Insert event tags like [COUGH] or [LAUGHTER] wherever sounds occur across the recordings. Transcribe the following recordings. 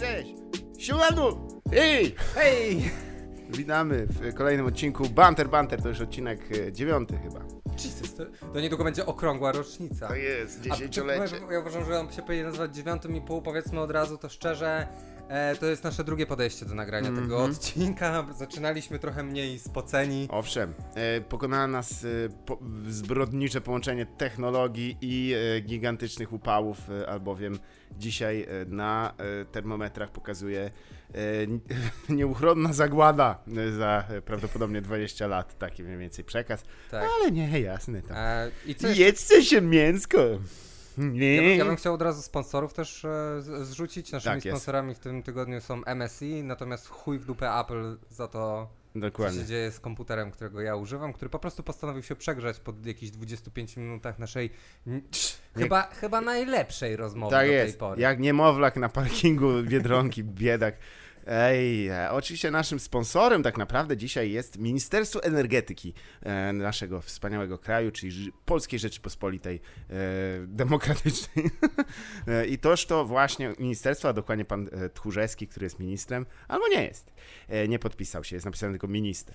Cześć! Siemano! Hej! Hej! Witamy w kolejnym odcinku Banter Banter, to już odcinek e, dziewiąty chyba. Jesus, to, to niedługo będzie okrągła rocznica. To jest, A, dziesięciolecie. Ja uważam, że on się powinien nazywać dziewiątym i pół, powiedzmy od razu to szczerze. E, to jest nasze drugie podejście do nagrania tego Mhm. odcinka. [LAUGHS] Zaczynaliśmy trochę mniej spoceni. Owszem, e, pokonała nas e, po, zbrodnicze połączenie technologii i e, gigantycznych upałów, e, albowiem dzisiaj e, na e, termometrach pokazuje e, [LAUGHS] nieuchronna zagłada za prawdopodobnie 20 lat, taki mniej więcej przekaz. Tak. Ale nie, jasne. E, I co jeszcze? Jedzcie się mięsko! Ja bym, ja bym chciał od razu sponsorów też e, z- zrzucić. Naszymi Tak sponsorami w tym tygodniu są MSI, natomiast chuj w dupę Apple za to, co Dokładnie. się dzieje z komputerem, którego ja używam, który po prostu postanowił się przegrzać po jakichś 25 minutach naszej chyba, chyba najlepszej rozmowy Tak do tej jest. pory. Jak niemowlak na parkingu Biedronki, biedak. Ej, e, oczywiście naszym sponsorem tak naprawdę dzisiaj jest Ministerstwo Energetyki e, naszego wspaniałego kraju, czyli Polskiej Rzeczypospolitej e, Demokratycznej. [LAUGHS] I toż to właśnie ministerstwo, a dokładnie pan Tchórzewski, który jest ministrem, albo nie jest, nie podpisał się, jest napisany tylko minister.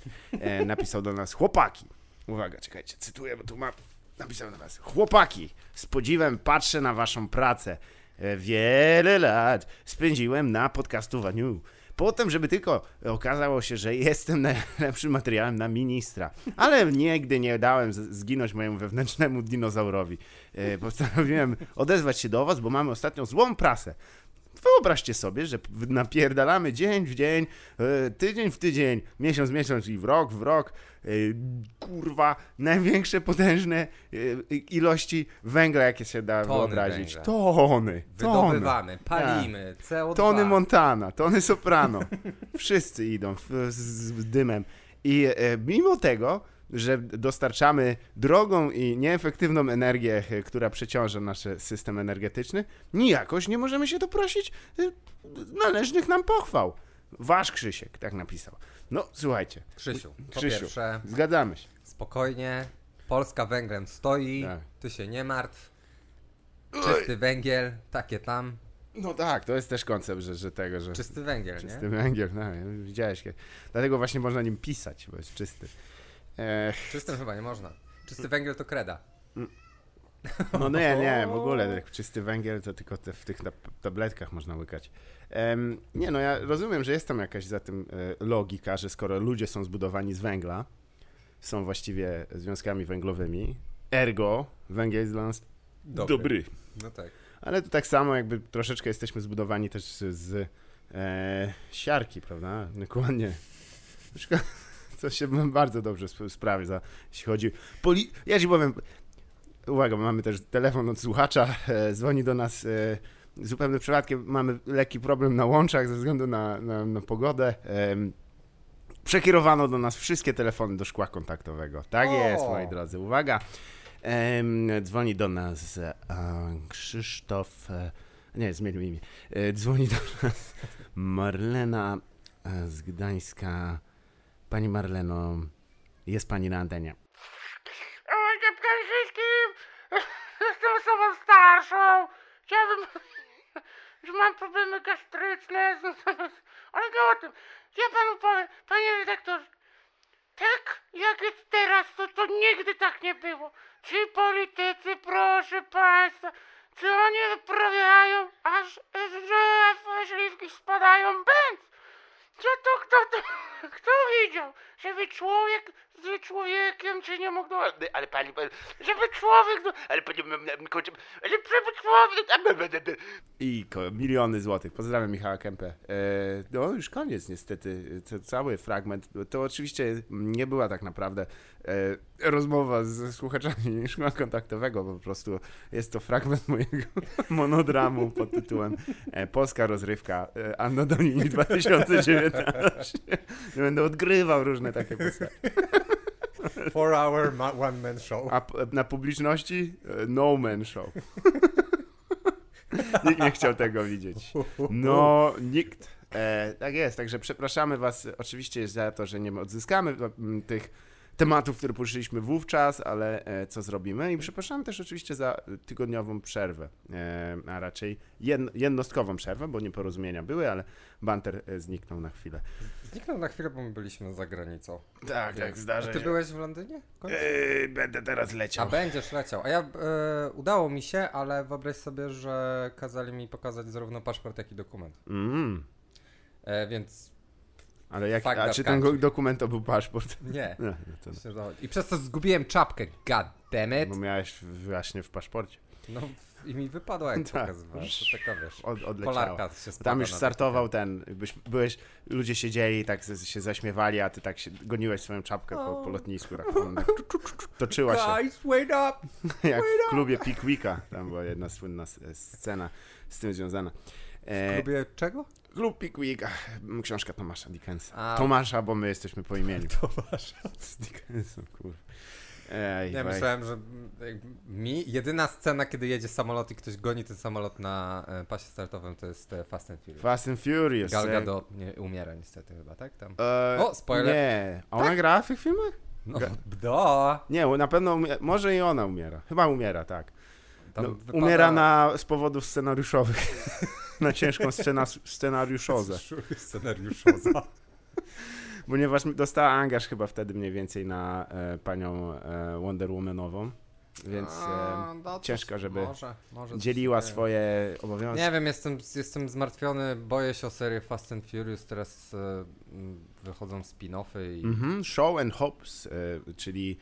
Napisał do nas chłopaki. Uwaga, czekajcie, cytuję, bo tu mam napisane do was. Chłopaki, z podziwem patrzę na waszą pracę. Wiele lat spędziłem na podcastowaniu. Potem, żeby tylko okazało się, że jestem [LAUGHS] najlepszym materiałem na ministra. Ale nigdy nie dałem zginąć mojemu wewnętrznemu dinozaurowi. E, Postanowiłem odezwać się do was, bo mamy ostatnio złą prasę. Wyobraźcie sobie, że napierdalamy dzień w dzień, e, tydzień w tydzień, miesiąc w miesiąc i w rok w rok. e, Kurwa, największe potężne e, ilości węgla, jakie się da Tony wyobrazić. węgla. Tony, tony. Wydobywamy, palimy, CO2. Tony Montana, Tony Soprano. Wszyscy idą z, z dymem. I mimo tego, że dostarczamy drogą i nieefektywną energię, e, która przeciąża nasz system energetyczny, nijakoś nie możemy się doprosić e, należnych nam pochwał. Wasz Krzysiek tak napisał. No, słuchajcie, Krzysiu, po Krzysiu. pierwsze, zgadzamy się. spokojnie, Polska węglem stoi, Tak. ty się nie martw. Czysty węgiel, takie tam. No tak, to jest też koncept, że, że tego, że Czysty węgiel, czysty nie? węgiel, no, widziałeś. Dlatego właśnie można nim pisać, bo jest czysty. E, Czystym chyba nie można. Czysty węgiel to kreda. No nie, nie, w ogóle [LAUGHS] czysty węgiel to tylko te, w tych tab- tabletkach można łykać. Em, nie, no ja rozumiem, że jest tam jakaś za tym e, logika, że skoro ludzie są zbudowani z węgla, są właściwie związkami węglowymi, ergo węgiel jest dla nas Dobry. dobry. No tak. Ale to tak samo jakby troszeczkę jesteśmy zbudowani też z, e, siarki, prawda? Dokładnie. Szkoda, Co się bardzo dobrze sp- sprawdza, jeśli chodzi... Poli... Ja ci powiem... Uwaga, mamy też telefon od słuchacza, e, dzwoni do nas e, zupełnie przypadkiem, mamy lekki problem na łączach ze względu na, na, na pogodę. Przekierowano do nas wszystkie telefony do szkła kontaktowego. Tak O! jest, moi drodzy. Uwaga. Dzwoni do nas e, Krzysztof. E, nie, zmienił imię. E, dzwoni do nas Marlena e, z Gdańska. Pani Marleno, jest pani na antenie. Oj, wszystkim jestem osobą starszą. Chciałabym, że mam problemy gastryczne, ale nie o tym. Ja panu powiem, panie redaktorze, tak jak jest teraz, to, to nigdy tak nie było. Ci politycy, proszę państwa, co oni wyprawiają, aż drzew śliwki spadają, bęc. Co to, kto to, [LAUGHS] kto widział, żeby człowiek z człowiekiem się nie mógł. Ale pani, pani żeby człowiek, do... ale pani, kończę, ale żeby człowiek... I miliony złotych. Pozdrawiam Michała Kępę. E, no już koniec niestety. To, cały fragment. To oczywiście nie była tak naprawdę e, rozmowa z słuchaczami [LAUGHS] szkoły kontaktowego. Po prostu jest to fragment [LAUGHS] mojego monodramu pod tytułem e, Polska rozrywka e, Anno Domini 2019. Będę odgrywał różne takie postacie. [LAUGHS] [LAUGHS] Four hour ma- one man show. A p- na publiczności e, no man show. [LAUGHS] Nikt nie chciał tego widzieć. No, nikt. E, tak jest, także przepraszamy Was oczywiście za to, że nie odzyskamy tych tematów, które poruszyliśmy wówczas, ale e, co zrobimy. I przepraszam też oczywiście za tygodniową przerwę, e, a raczej jedno, jednostkową przerwę, bo nieporozumienia były, ale banter e, zniknął na chwilę. Zniknął na chwilę, bo my byliśmy za granicą. Tak, tak, zdarza A ty byłeś w Londynie? E, będę teraz A leciał. będziesz leciał. A ja e, udało mi się, ale wyobraź sobie, że kazali mi pokazać zarówno paszport, jak i dokument. Mm, więc ale jak, a czy ten country. dokument to był paszport? nie. No, no to, I przez to zgubiłem czapkę. God damn it. bo miałeś właśnie w paszporcie. No i mi wypadło jak [LAUGHS] Tak. pokazywałem. To taka wiesz. Od. Kolarka się Tam już startował ten, byś, byłeś, ludzie siedzieli, tak się zaśmiewali, a ty tak się goniłeś swoją czapkę po, po lotnisku, tak tak [LAUGHS] toczyła się, Guys, wait up! [LAUGHS] jak w klubie Pickwicka, tam była jedna słynna scena z tym związana. E, Lubię czego? Klub Pickwicka, m, książka Tomasza Dickensa. A. Tomasza, bo my jesteśmy po imieniu. [LAUGHS] Tomasz. Z Dickensem, kurwa. Ej, Ja myślałem, że mi jedyna scena, kiedy jedzie samolot i ktoś goni ten samolot na e, pasie startowym, to jest e, Fast and Furious. Fast and Furious. Gal e, Gadot nie umiera niestety chyba, tak? Tam. E, O, spoiler. Nie, a ona grała w tych filmach? No, do. Nie, na pewno, umie- może i ona umiera. Chyba umiera, tak. No, wypada- Umiera na, z powodów scenariuszowych. [LAUGHS] na ciężką scena, scenariuszozę. Scenariuszoza. [LAUGHS] Ponieważ dostała angaż chyba wtedy mniej więcej na e, panią e, Wonder Womanową. Więc e, A, no coś ciężko, żeby może, może dzieliła swoje obowiązki. Nie wiem, jestem, jestem zmartwiony, boję się o serię Fast and Furious, teraz e, wychodzą spin-offy i... Mhm, Show and Hobbs, e, czyli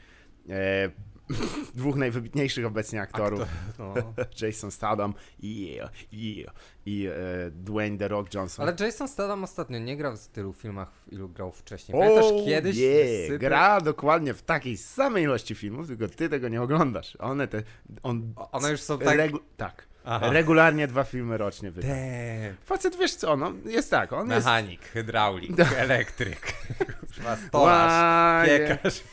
e, [LAUGHS] dwóch najwybitniejszych obecnie aktorów. No. [LAUGHS] Jason Statham i, i, i e, Dwayne The Rock Johnson. Ale Jason Statham ostatnio nie grał w tylu filmach, w ilu grał wcześniej. Pamiętasz O, kiedyś? sypy- gra dokładnie w takiej samej ilości filmów, tylko ty tego nie oglądasz. One te, on One już są tak... regu, tak, Aha. regularnie dwa filmy rocznie wyda. Facet, wiesz co, no, jest tak, on jest... Mechanik, hydraulik, elektryk, [LAUGHS] kurwa, stolarz, Łaje. piekarz.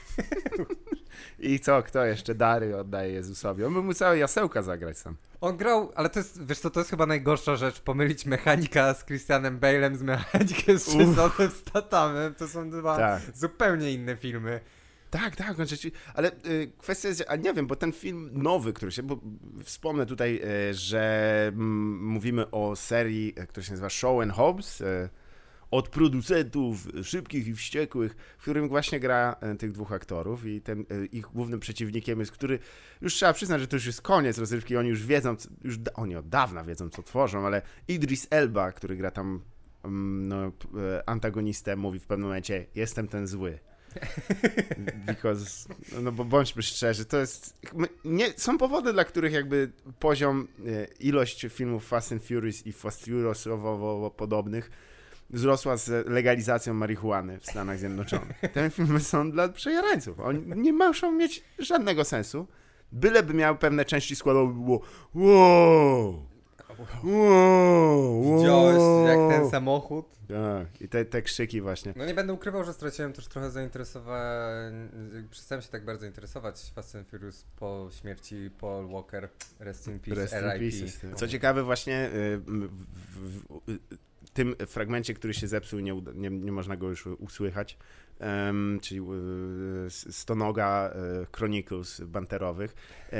I co, kto jeszcze dary oddaje Jezusowi? On by mu całe jasełka zagrać sam. On grał, ale to jest, wiesz co, to jest chyba najgorsza rzecz, pomylić mechanika z Christianem Bale'em z mechanikiem z Uff. Jasonem Stathamem, to są dwa Tak. zupełnie inne filmy. Tak, tak, on rzeczywiście, ale y, kwestia jest, a nie wiem, bo ten film nowy, który się, bo wspomnę tutaj, y, że mm, mówimy o serii, y, która się nazywa Show and Hobbs, y, od producentów szybkich i wściekłych, w którym właśnie gra y, tych dwóch aktorów i ten y, ich głównym przeciwnikiem jest, który, już trzeba przyznać, że to już jest koniec rozrywki, oni już wiedzą, już oni od dawna wiedzą, co tworzą, ale Idris Elba, który gra tam mm, no, y, antagonistę, mówi w pewnym momencie, jestem ten zły. [LAUGHS] Because, no bo bądźmy szczerzy, to jest. Nie, są powody, dla których jakby poziom, e, ilość filmów Fast and Furious i Fast Furiousowo podobnych wzrosła z legalizacją marihuany w Stanach Zjednoczonych. Te filmy są dla przejarańców. Oni nie muszą mieć żadnego sensu. Byleby miały pewne części składowe, by było wow, wow, wow. Widziałeś jak ten samochód? Tak, i te, te krzyki właśnie. No nie będę ukrywał, że straciłem też trochę zainteresowanie, przestałem się tak bardzo interesować Fast and Furious po śmierci Paul Walker, Rest in Peace, Rest in R.I.P. pieces. Co ciekawe, właśnie y, w, w, w tym fragmencie, który się zepsuł, nie, nie, nie można go już usłychać. em, czyli y, Stonoga y, Chronicles banterowych. E,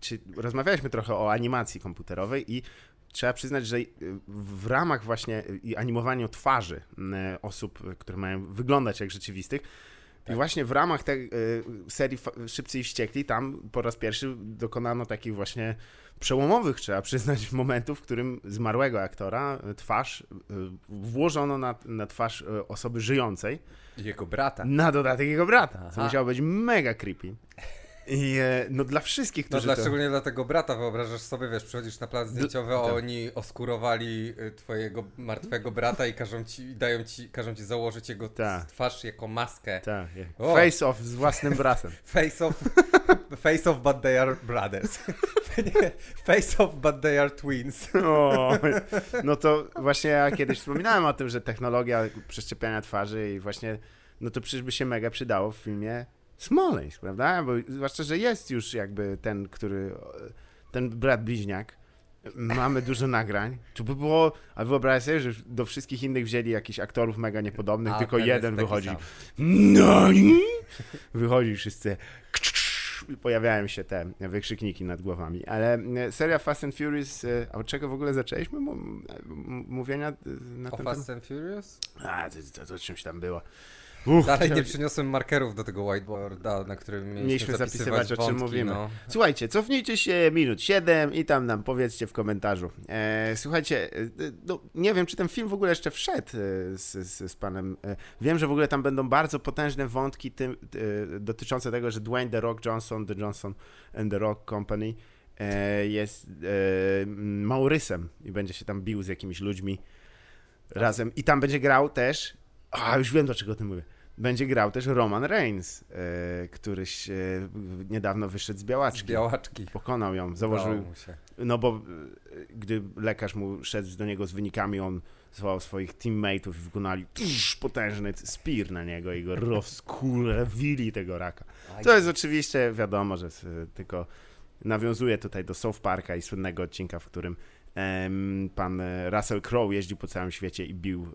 czy, rozmawialiśmy trochę o animacji komputerowej i trzeba przyznać, że y, w ramach właśnie i animowaniu twarzy osób, które mają wyglądać jak rzeczywistych, i właśnie w ramach tej y, serii Szybcy i Wściekli tam po raz pierwszy dokonano takich właśnie przełomowych, trzeba przyznać, [LAUGHS] momentów, w którym zmarłego aktora y, twarz y, włożono na, na twarz osoby żyjącej, Jego brata. na dodatek jego brata, co Aha. musiało być mega creepy. I e, no dla wszystkich, No którzy dla, to... szczególnie dla tego brata, wyobrażasz sobie, wiesz, przychodzisz na plan zdjęciowy, a tak. oni oskurowali y, twojego martwego brata i każą ci, dają ci, każą ci założyć jego Tak. twarz jako maskę. Tak, face off z własnym bratem. [LAUGHS] Face off, face off, but they are brothers. [LAUGHS] Face off, but they are twins. [LAUGHS] O, no to właśnie ja kiedyś wspominałem o tym, że technologia przeszczepiania twarzy i właśnie, no to przecież by się mega przydało w filmie Smoleńsk, prawda? Bo zwłaszcza, że jest już jakby ten, który, ten brat bliźniak, Mamy dużo nagrań. Tu by było, a wyobraź sobie, że do wszystkich innych wzięli jakichś aktorów mega niepodobnych, A tylko jeden wychodzi. sam. No i wychodzi wszyscy. Pojawiają się te wykrzykniki nad głowami. Ale e, seria Fast and Furious, e, a od czego w ogóle zaczęliśmy mówienia e, na O ten Fast temat? and Furious? A, to, to, to czymś tam było. Uff, Dalej nie przyniosłem markerów do tego whiteboarda, na którym mieliśmy, Mieliśmy zapisywać, o czym mówimy. No. Słuchajcie, cofnijcie się minut 7 i tam nam powiedzcie w komentarzu. E, słuchajcie, e, no, nie wiem, czy ten film w ogóle jeszcze wszedł e, z, z, z panem. E, wiem, że w ogóle tam będą bardzo potężne wątki tym, dotyczące tego, że Dwayne The Rock Johnson, The Johnson and The Rock Company e, jest e, Maurysem i będzie się tam bił z jakimiś ludźmi razem. I tam będzie grał też. A, już wiem, dlaczego o tym mówię. Będzie grał też Roman Reigns, e, któryś niedawno wyszedł z Z białaczki. białaczki. Pokonał ją, założył. No bo e, gdy lekarz mu szedł do niego z wynikami, on zwołał swoich teammateów i wykonali tuż, potężny spear na niego i go [LAUGHS] rozkurwili tego raka. To jest oczywiście wiadomo, że tylko nawiązuje tutaj do South Parka i słynnego odcinka, w którym pan e, Russell Crowe jeździł po całym świecie i bił,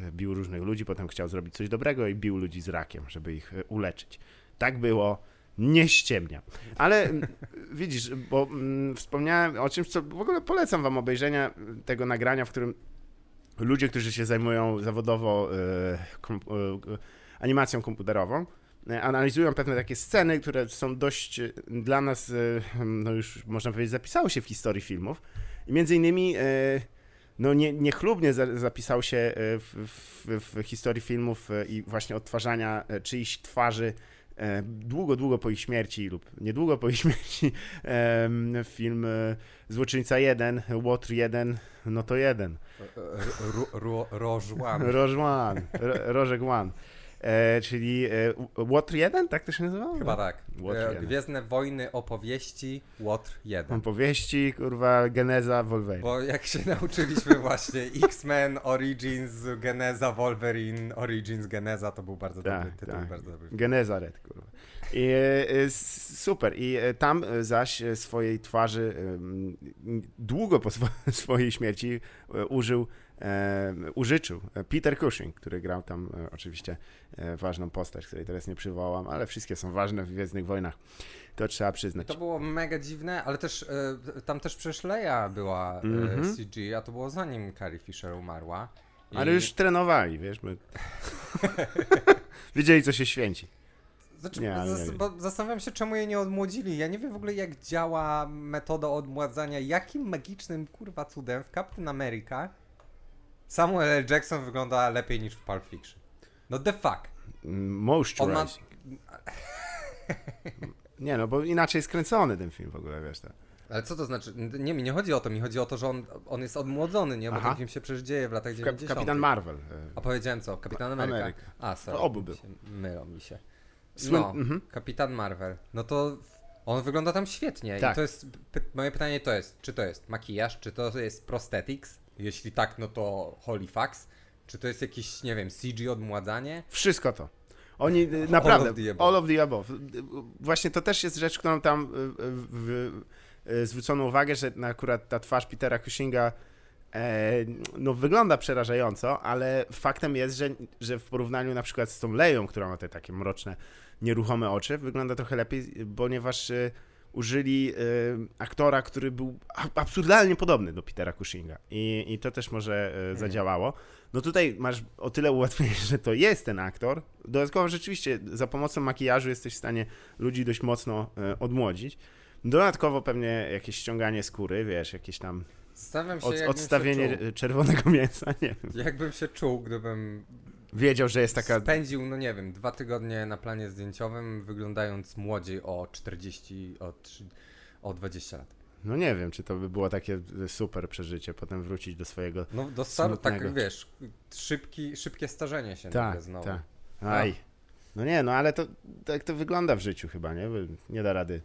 e, bił różnych ludzi, potem chciał zrobić coś dobrego i bił ludzi z rakiem, żeby ich e, uleczyć. Tak było, nie ściemnia. Ale [LAUGHS] widzisz, bo mm, wspomniałem o czymś, co w ogóle polecam wam obejrzenia tego nagrania, w którym ludzie, którzy się zajmują zawodowo e, kom, e, animacją komputerową, analizują pewne takie sceny, które są dość dla nas, no już można powiedzieć, zapisały się w historii filmów. I między innymi e, no nie, niechlubnie za, zapisał się e, w, w, w historii filmów e, i właśnie odtwarzania czyichś twarzy długo, długo po ich śmierci lub niedługo po ich [LAUGHS] śmierci film Złoczyńca 1, Łotr 1, no to jeden. Ro- ro- Rożłam. Roż One, Ro- Rożek One. E, czyli e, Łotr 1, tak to się nazywało? Chyba tak. Łotr E. Gwiezdne Wojny opowieści Łotr 1. Opowieści, kurwa, geneza Wolverine. Bo jak się [LAUGHS] nauczyliśmy właśnie X-Men Origins Geneza Wolverine Origins Geneza to był bardzo Tak, dobry tytuł, tak. bardzo dobry. Geneza Red, kurwa. I, super. I tam zaś swojej twarzy długo po swo- [LAUGHS] swojej śmierci użył, użyczył e, Peter Cushing, który grał tam e, oczywiście e, ważną postać, której teraz nie przywołam, ale wszystkie są ważne w Gwiezdnych Wojnach. To trzeba przyznać. To było mega dziwne, ale też tam też przecież Leia była e, Mhm. CG, a to było zanim Carrie Fisher umarła. I Ale już trenowali, wiesz, my... [LAUGHS] Wiedzieli, co się święci. Znaczy, Nie, nie zastanawiam się, czemu jej nie odmłodzili. Ja nie wiem w ogóle, jak działa metoda odmładzania. Jakim magicznym, kurwa, cudem w Captain America Samuel L. Jackson wygląda lepiej niż w Pulp Fiction. No the fuck. Moisturizing. [LAUGHS] Nie no, bo inaczej skręcony ten film w ogóle, wiesz, tak. Ale co to znaczy? Nie, mi nie chodzi o to, mi chodzi o to, że on, on jest odmłodzony, nie? Bo Aha. ten film się przecież dzieje w latach Kap- 90. Kapitan Marvel. e, A powiedziałem co? Kapitan Ameryka? Ameryka. A, sorry. To obu był. Mylą mi się. Słyn- No, mhm. Kapitan Marvel. No to on wygląda tam świetnie. Tak. I to jest, moje pytanie to jest, czy to jest makijaż, czy to jest prosthetics? Jeśli tak, no to holy fucks. Czy to jest jakieś, nie wiem, CG odmładzanie? Wszystko to. Oni y, naprawdę. of the above. All of the above. Właśnie to też jest rzecz, którą tam y, y, w, y, zwrócono uwagę, że na akurat ta twarz Petera Cushinga e, no, wygląda przerażająco, ale faktem jest, że, że w porównaniu na przykład z tą Leją, która ma te takie mroczne, nieruchome oczy, wygląda trochę lepiej, ponieważ y, użyli y, aktora, który był absurdalnie podobny do Petera Cushinga i, i to też może y, zadziałało. No tutaj masz o tyle ułatwienie, [LAUGHS] że to jest ten aktor. Dodatkowo rzeczywiście za pomocą makijażu jesteś w stanie ludzi dość mocno e, odmłodzić. Dodatkowo pewnie jakieś ściąganie skóry, wiesz, jakieś tam się, od, odstawienie się czerwonego [LAUGHS] mięsa, nie wiem. Jakbym się czuł, gdybym Wiedział, że jest taka... spędził, no nie wiem, dwa tygodnie na planie zdjęciowym, wyglądając młodziej o 40, o, 3, o 20 lat. No nie wiem, czy to by było takie super przeżycie, potem wrócić do swojego... No do staru, tak wiesz, szybki, szybkie starzenie się Tak, znowu. tak. Aj. No nie, no ale to tak to wygląda w życiu chyba, nie? Nie da rady.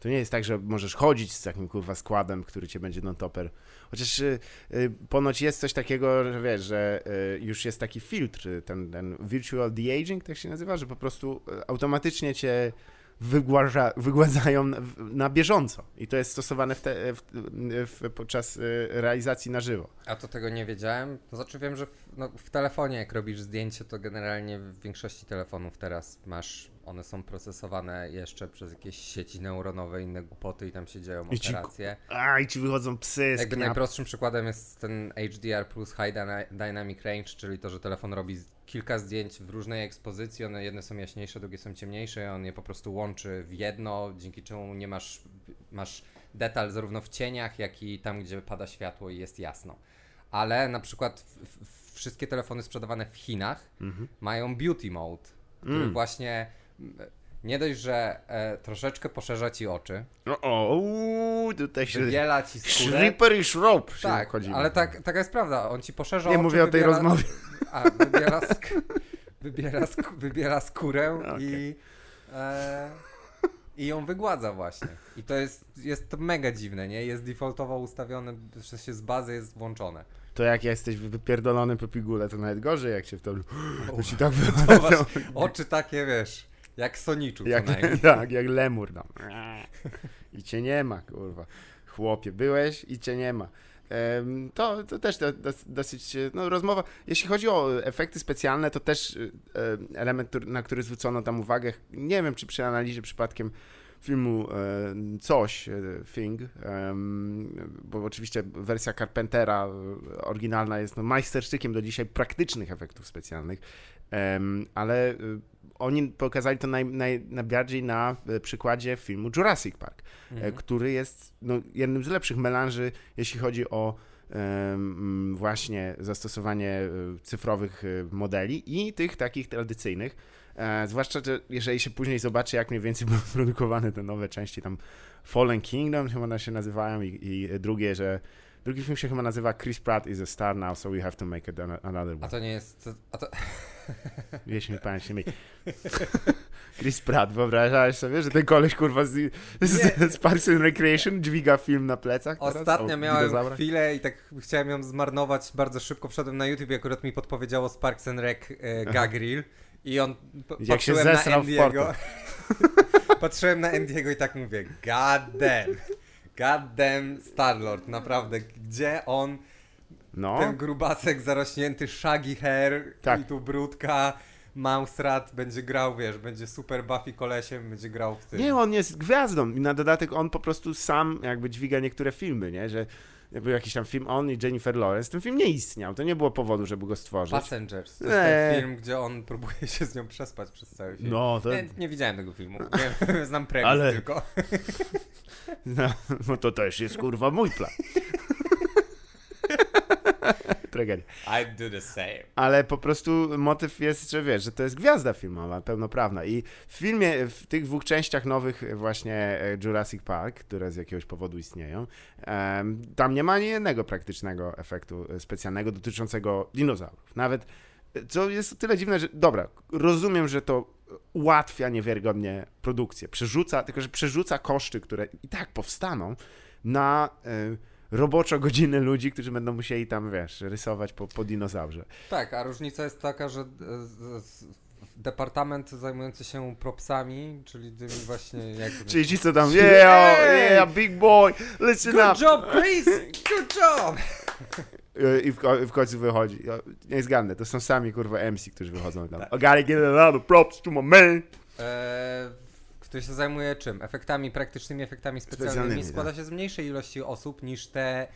To nie jest tak, że możesz chodzić z takim kurwa składem, który cię będzie non-topper. Chociaż y, y, ponoć jest coś takiego, że wiesz, że y, już jest taki filtr, ten, ten virtual de-aging, tak się nazywa, że po prostu y, automatycznie cię wygłaża, wygładzają na, na bieżąco. I to jest stosowane w te, w, w, podczas y, realizacji na żywo. A to tego nie wiedziałem. To znaczy wiem, że w, no, w telefonie jak robisz zdjęcie, to generalnie w większości telefonów teraz masz, one są procesowane jeszcze przez jakieś sieci neuronowe, inne głupoty i tam się dzieją I ci- operacje. A, i ci wychodzą psy Jakby knap... najprostszym przykładem jest ten HDR plus High Dyna- Dynamic Range, czyli to, że telefon robi kilka zdjęć w różnej ekspozycji, one jedne są jaśniejsze, drugie są ciemniejsze, on je po prostu łączy w jedno, dzięki czemu nie masz, masz detal zarówno w cieniach, jak i tam, gdzie pada światło i jest jasno. Ale na przykład w, w, wszystkie telefony sprzedawane w Chinach Mhm. mają beauty mode, który Mm. właśnie nie dość, że e, troszeczkę poszerza ci oczy, O, o, uuu, tutaj się... wybiela ci skórę. Shrimper i Shrope się Tak, ale tak, taka jest prawda. On ci poszerza Nie oczy, mówię o tej wybiera- rozmowie. [LAUGHS] A, wybiera, sk- wybiera, sk- wybiera skórę [LAUGHS] Okej. i, e, i ją wygładza właśnie. I to jest, jest to mega dziwne, nie? Jest defaultowo ustawione, w sensie z bazy jest włączone. To jak jesteś wypierdolony po pigule, to nawet gorzej, jak się w to... [GASPS] To ci tak [LAUGHS] To masz oczy takie, wiesz, jak Soniczu Jak, [LAUGHS] tak, jak lemur tam. I cię nie ma, kurwa. Chłopie, byłeś i cię nie ma. To, to też do, do, dosyć, no rozmowa, jeśli chodzi o efekty specjalne, to też e, element, na który zwrócono tam uwagę, nie wiem, czy przy analizie przypadkiem filmu coś, e, Thing, bo oczywiście wersja Carpentera e, oryginalna jest no, majstersztykiem do dzisiaj praktycznych efektów specjalnych, ale e, oni pokazali to naj, naj, najbardziej na e, przykładzie filmu Jurassic Park, e, Mhm. który jest no, jednym z lepszych melanży, jeśli chodzi o właśnie zastosowanie e, cyfrowych modeli i tych takich tradycyjnych. E, zwłaszcza, że jeżeli się później zobaczy, jak mniej więcej [LAUGHS] były produkowane te nowe części, tam Fallen Kingdom chyba one się nazywają i, i drugie, że drugi film się chyba nazywa Chris Pratt is a star now, so we have to make it an- another A one. to nie jest... A to, [LAUGHS] Jeśli mi pamięć nie myli. Chris Pratt, wyobrażałeś sobie, że ten koleś kurwa z, z, z Parks and Recreation dźwiga film na plecach? teraz? Ostatnio O miałem dinozaurach? chwilę i tak chciałem ją zmarnować bardzo szybko. Wszedłem na YouTube i akurat mi podpowiedziało Sparks and Rec e, Gagril i on Jak się patrzyłem na zesrał w Andiego. [LAUGHS] patrzyłem na Andiego i tak mówię, god damn. God damn Starlord, naprawdę, gdzie on, No, ten grubasek zarośnięty, shaggy hair Tak. i tu brudka, Mausrat będzie grał, wiesz, będzie super Buffy kolesiem, będzie grał w tym. nie, on jest gwiazdą i na dodatek on po prostu sam jakby dźwiga niektóre filmy, nie, że był jakiś tam film on i Jennifer Lawrence, ten film nie istniał, to nie było powodu, żeby go stworzyć. Passengers, to jest Eee. ten film, gdzie on próbuje się z nią przespać przez cały film. No, to, Nie, nie widziałem tego filmu. Nie, [LAUGHS] znam premis Ale- tylko. [LAUGHS] no, no to też jest kurwa mój plan. [LAUGHS] Tragedia. I do the same. ale po prostu motyw jest, że wiesz, że to jest gwiazda filmowa, pełnoprawna. I w filmie, w tych dwóch częściach nowych właśnie e, Jurassic Park, które z jakiegoś powodu istnieją, tam nie ma ani jednego praktycznego efektu e, specjalnego dotyczącego dinozaurów. Nawet, co jest o tyle dziwne, że dobra, rozumiem, że to ułatwia niewiarygodnie produkcję, przerzuca, tylko że przerzuca koszty, które i tak powstaną na... e, Roboczo godziny ludzi, którzy będą musieli tam, wiesz, rysować po, po dinozaurze. Tak, a różnica jest taka, że e, z, z, departament zajmujący się propsami, czyli tymi właśnie jak... [LAUGHS] Czyli ci co tam, yeah, yeah, big boy, listen Good up. job, Chris! Good job! [LAUGHS] I w, ko- w końcu wychodzi. Nie zgadnę, to są sami kurwa MC, którzy wychodzą tam. Tak. I gotta give a lot of props to my man. E, który się zajmuje czym? Efektami, praktycznymi efektami specjalnymi. Specjalnymi, Składa tak. się z mniejszej ilości osób niż te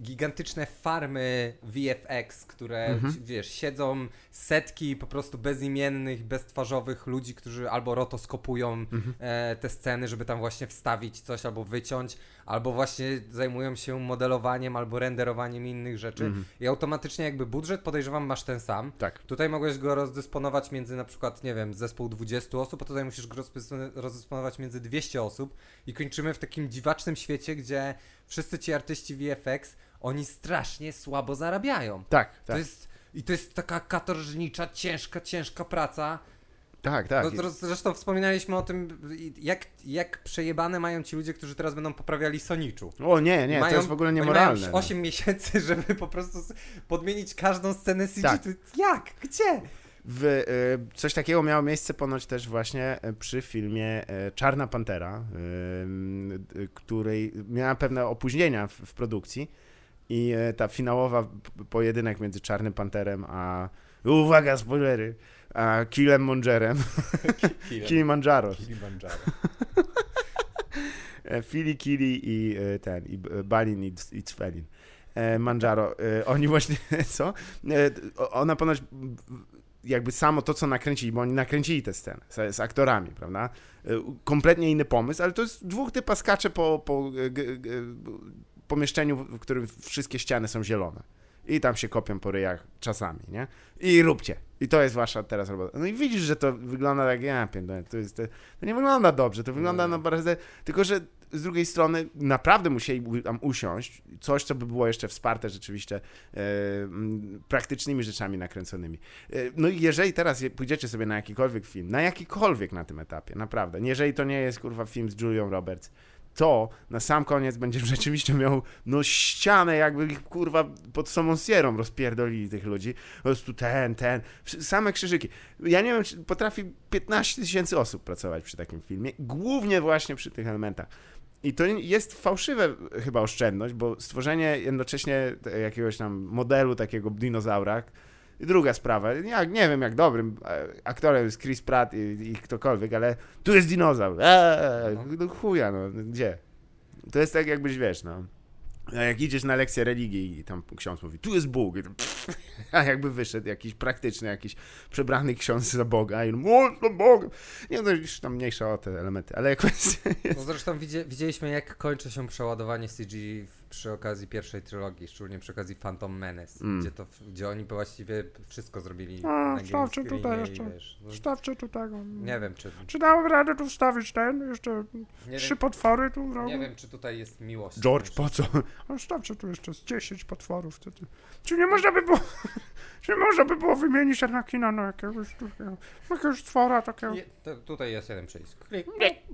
gigantyczne farmy VFX, które, Mhm. wiesz, siedzą setki po prostu bezimiennych, beztwarzowych ludzi, którzy albo rotoskopują Mhm. e, te sceny, żeby tam właśnie wstawić coś albo wyciąć, albo właśnie zajmują się modelowaniem albo renderowaniem innych rzeczy Mhm. i automatycznie jakby budżet podejrzewam masz ten sam. Tak. Tutaj mogłeś go rozdysponować między na przykład, nie wiem, zespół 20 osób, a tutaj musisz go rozdyspono- rozdysponować między 200 osób i kończymy w takim dziwacznym świecie, gdzie wszyscy ci artyści VFX, oni strasznie słabo zarabiają. Tak, To tak, jest, I to jest taka katorżnicza, ciężka, ciężka praca. tak, tak. No, to zresztą wspominaliśmy o tym, jak, jak przejebane mają ci ludzie, którzy teraz będą poprawiali Soniczu. O nie, nie, Mają- to jest w ogóle niemoralne. Mają no. 8 miesięcy, [LAUGHS] żeby po prostu podmienić każdą scenę CG. Tak. To Jak? Gdzie? W, e, coś takiego miało miejsce ponoć też właśnie e, przy filmie e, Czarna Pantera, m, e, której miała pewne opóźnienia w, w produkcji i e, ta finałowa pojedynek między Czarnym Panterem a uwaga, spoilery, a Killem Mongerem, [LAUGHS] [LAUGHS] Kilimandżaro. [LAUGHS] E, Fili, Kili i ten, i Balin i, i Cvelin. E, Manjaro. Oni właśnie, co? Ona ponoć jakby samo to, co nakręcili, bo oni nakręcili tę scenę z, z aktorami, prawda? E, Kompletnie inny pomysł, ale to jest dwóch typa skacze po, po g, g, pomieszczeniu, w którym wszystkie ściany są zielone. I tam się kopią po ryjach czasami, nie? I róbcie. I to jest wasza teraz robota. No i widzisz, że to wygląda tak, ja pierdolę, to jest, to, to nie wygląda dobrze, to wygląda no bardzo, tylko że z drugiej strony naprawdę musieli tam usiąść, coś, co by było jeszcze wsparte rzeczywiście e, praktycznymi rzeczami nakręconymi. E, no i jeżeli teraz pójdziecie sobie na jakikolwiek film, na jakikolwiek na tym etapie, naprawdę, jeżeli to nie jest kurwa film z Julią Roberts, to na sam koniec będziesz [LAUGHS] rzeczywiście miał no ścianę, jakby ich kurwa pod samą sierą rozpierdolili tych ludzi. Po prostu ten, ten, same krzyżyki. Ja nie wiem, czy potrafi 15 tysięcy osób pracować przy takim filmie, głównie właśnie przy tych elementach. I to jest fałszywe chyba oszczędność, bo stworzenie jednocześnie jakiegoś tam modelu takiego dinozaura. Druga sprawa, ja nie wiem jak dobrym e, aktorem jest Chris Pratt i, i ktokolwiek, ale tu jest dinozaur. Eee, no chuja, no, gdzie? To jest tak jakbyś, wiesz, no. Jak idziesz na lekcję religii i tam ksiądz mówi, tu jest Bóg, to, [LAUGHS] a jakby wyszedł jakiś praktyczny, jakiś przebrany ksiądz za Boga i on, o, to Bogiem. Nie, no już tam mniejsza o te elementy, ale jest... No zresztą widzie, widzieliśmy, jak kończy się przeładowanie CG w, przy okazji pierwszej trylogii, szczególnie przy okazji Phantom Menace, Mm. gdzie, to, gdzie oni właściwie wszystko zrobili A, na wstawcie tutaj jeszcze. wiesz, no, Wstawcie tu tego. Nie wiem, czy, Czy dałoby radę tu wstawić ten? Jeszcze nie trzy wiem, potwory tu rogu? nie wiem, czy tutaj jest miłość. George, po co? [LAUGHS] A Wstawcie tu jeszcze z 10 potworów. Czy nie można by było... Czy można by było wymienić Anakina na jakiegoś, takiego- jakiegoś stwora takiego? Nie, to, tutaj jest jeden przycisk.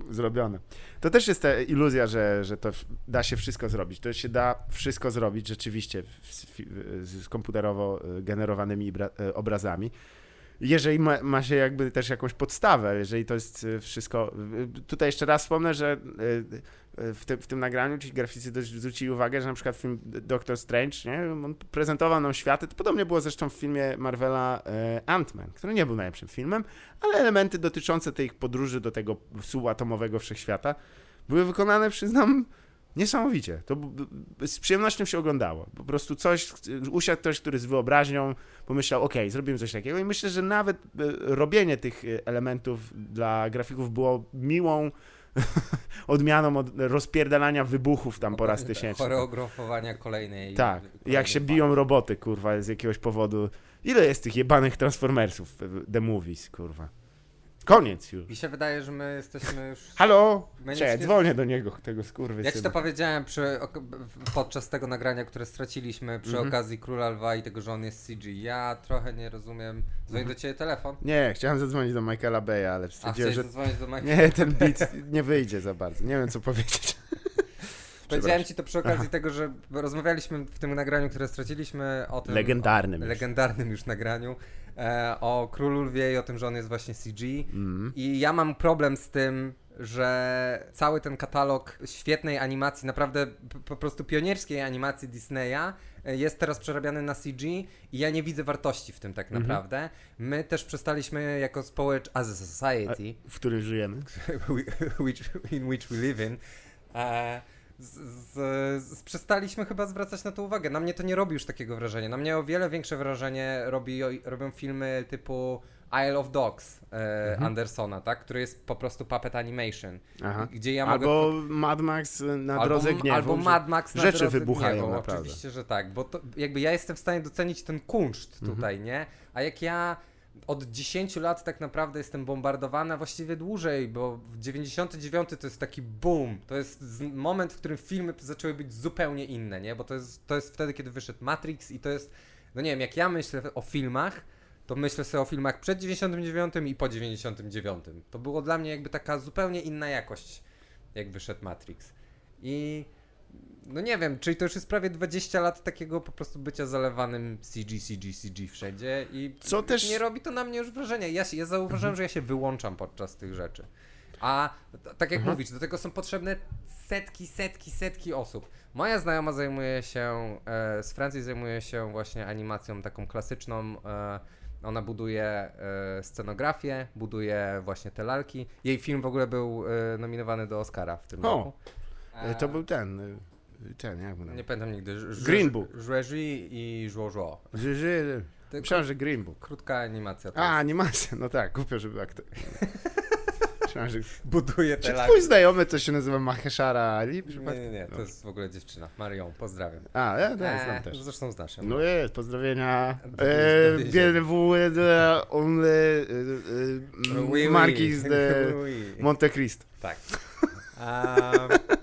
Zrobione. To też jest ta iluzja, że, że to da się wszystko zrobić. To się da wszystko zrobić rzeczywiście z, komputerowo y, generowanymi y, obrazami. Jeżeli ma, ma się jakby też jakąś podstawę, jeżeli to jest y, wszystko. Tutaj jeszcze raz wspomnę, że w, tym w tym nagraniu ci graficy dość zwrócili uwagę, że na przykład film Doctor Strange, nie? on prezentował nam światy. To podobnie było zresztą w filmie Marvela y, Ant-Man, który nie był najlepszym filmem, ale elementy dotyczące tej podróży do tego subatomowego wszechświata były wykonane, przyznam, niesamowicie. To z przyjemnością się oglądało. Po prostu coś, usiadł ktoś, który z wyobraźnią pomyślał, ok, zrobimy coś takiego i myślę, że nawet e, robienie tych e, elementów dla grafików było miłą [LAUGHS] odmianą od rozpierdalania wybuchów tam po raz tysięczny. Choreografowania kolejnej. Tak, jak kolejnej się fali. biją roboty, kurwa, z jakiegoś powodu. Ile jest tych jebanych Transformersów, The Movies, kurwa. Koniec już. Mi się wydaje, że my jesteśmy już. Halo? My Cześć, nie- dzwonię do niego, tego skurwy Jak ci to powiedziałem przy, podczas tego nagrania, które straciliśmy przy Mhm. okazji Króla Lwa i tego, że on jest CG, ja trochę nie rozumiem. Dzwoni Mhm. do ciebie telefon? Nie, chciałem zadzwonić do Michaela Beya, ale chciałeś że zadzwonić do Mike'a? nie, ten beat nie wyjdzie za bardzo. Nie wiem, co powiedzieć. [LAUGHS] Powiedziałem ci to przy okazji tego, że rozmawialiśmy w tym nagraniu, które straciliśmy o tym... Legendarnym O, już. legendarnym już nagraniu. E, o Królu Lwie i o tym, że on jest właśnie CG. Mm. I ja mam problem z tym, że cały ten katalog świetnej animacji, naprawdę po prostu pionierskiej animacji Disneya e, jest teraz przerabiany na CG i ja nie widzę wartości w tym tak Mhm. naprawdę. My też przestaliśmy jako społecz... as a society, W którym żyjemy. which, in which we live in, e, z, z, z, przestaliśmy chyba zwracać na to uwagę. Na mnie to nie robi już takiego wrażenia. Na mnie o wiele większe wrażenie robi, robią filmy typu Isle of Dogs e, Mhm. Andersona, tak? który jest po prostu puppet animation. Aha. Gdzie ja mogę... Albo Mad Max na drodze gniewu. Albo Mad Max na rzeczy drodze wybuchają, gniewu. naprawdę. Oczywiście, że tak, bo to jakby ja jestem w stanie docenić ten kunszt Mhm. tutaj, nie? A jak ja od 10 lat tak naprawdę jestem bombardowany, a właściwie dłużej, bo w 99 to jest taki boom. To jest moment, w którym filmy zaczęły być zupełnie inne, nie? Bo to jest, to jest wtedy, kiedy wyszedł Matrix i to jest, no nie wiem, jak ja myślę o filmach, to myślę sobie o filmach przed 99 i po 99. To było dla mnie jakby taka zupełnie inna jakość, jak wyszedł Matrix. I no nie wiem, czyli to już jest prawie 20 lat takiego po prostu bycia zalewanym CG, CG, CG wszędzie i Co też- nie robi to na mnie już wrażenia. Ja, się, ja zauważyłem, że ja się wyłączam podczas tych rzeczy. A tak jak mówić, do tego są potrzebne setki, setki, setki osób. Moja znajoma zajmuje się, e, z Francji zajmuje się właśnie animacją taką klasyczną. E, ona buduje e, scenografię, buduje właśnie te lalki. Jej film w ogóle był e, nominowany do Oscara w tym O, roku. E, To był ten, e, ten, jak mu Nie pamiętam nigdy. Ż- Green Book. I że, Tylko Myślałem, że Green Book. krótka animacja. A, animacja, no tak, głupio, żeby aktor. [LAUGHS] Myślałem, że... buduje te Czy lalki. twój znajomy to się nazywa Maheshara Ali? Nie, nie, nie, to No. jest w ogóle dziewczyna. Marią, pozdrawiam. A, ja, ja Eee, znam też. Zresztą znasz ją. No jest, pozdrowienia. E, dowiedzieć. Bienvenue de only e, e, Marquis de. [LAUGHS] Monte Cristo. Tak. Um, [LAUGHS]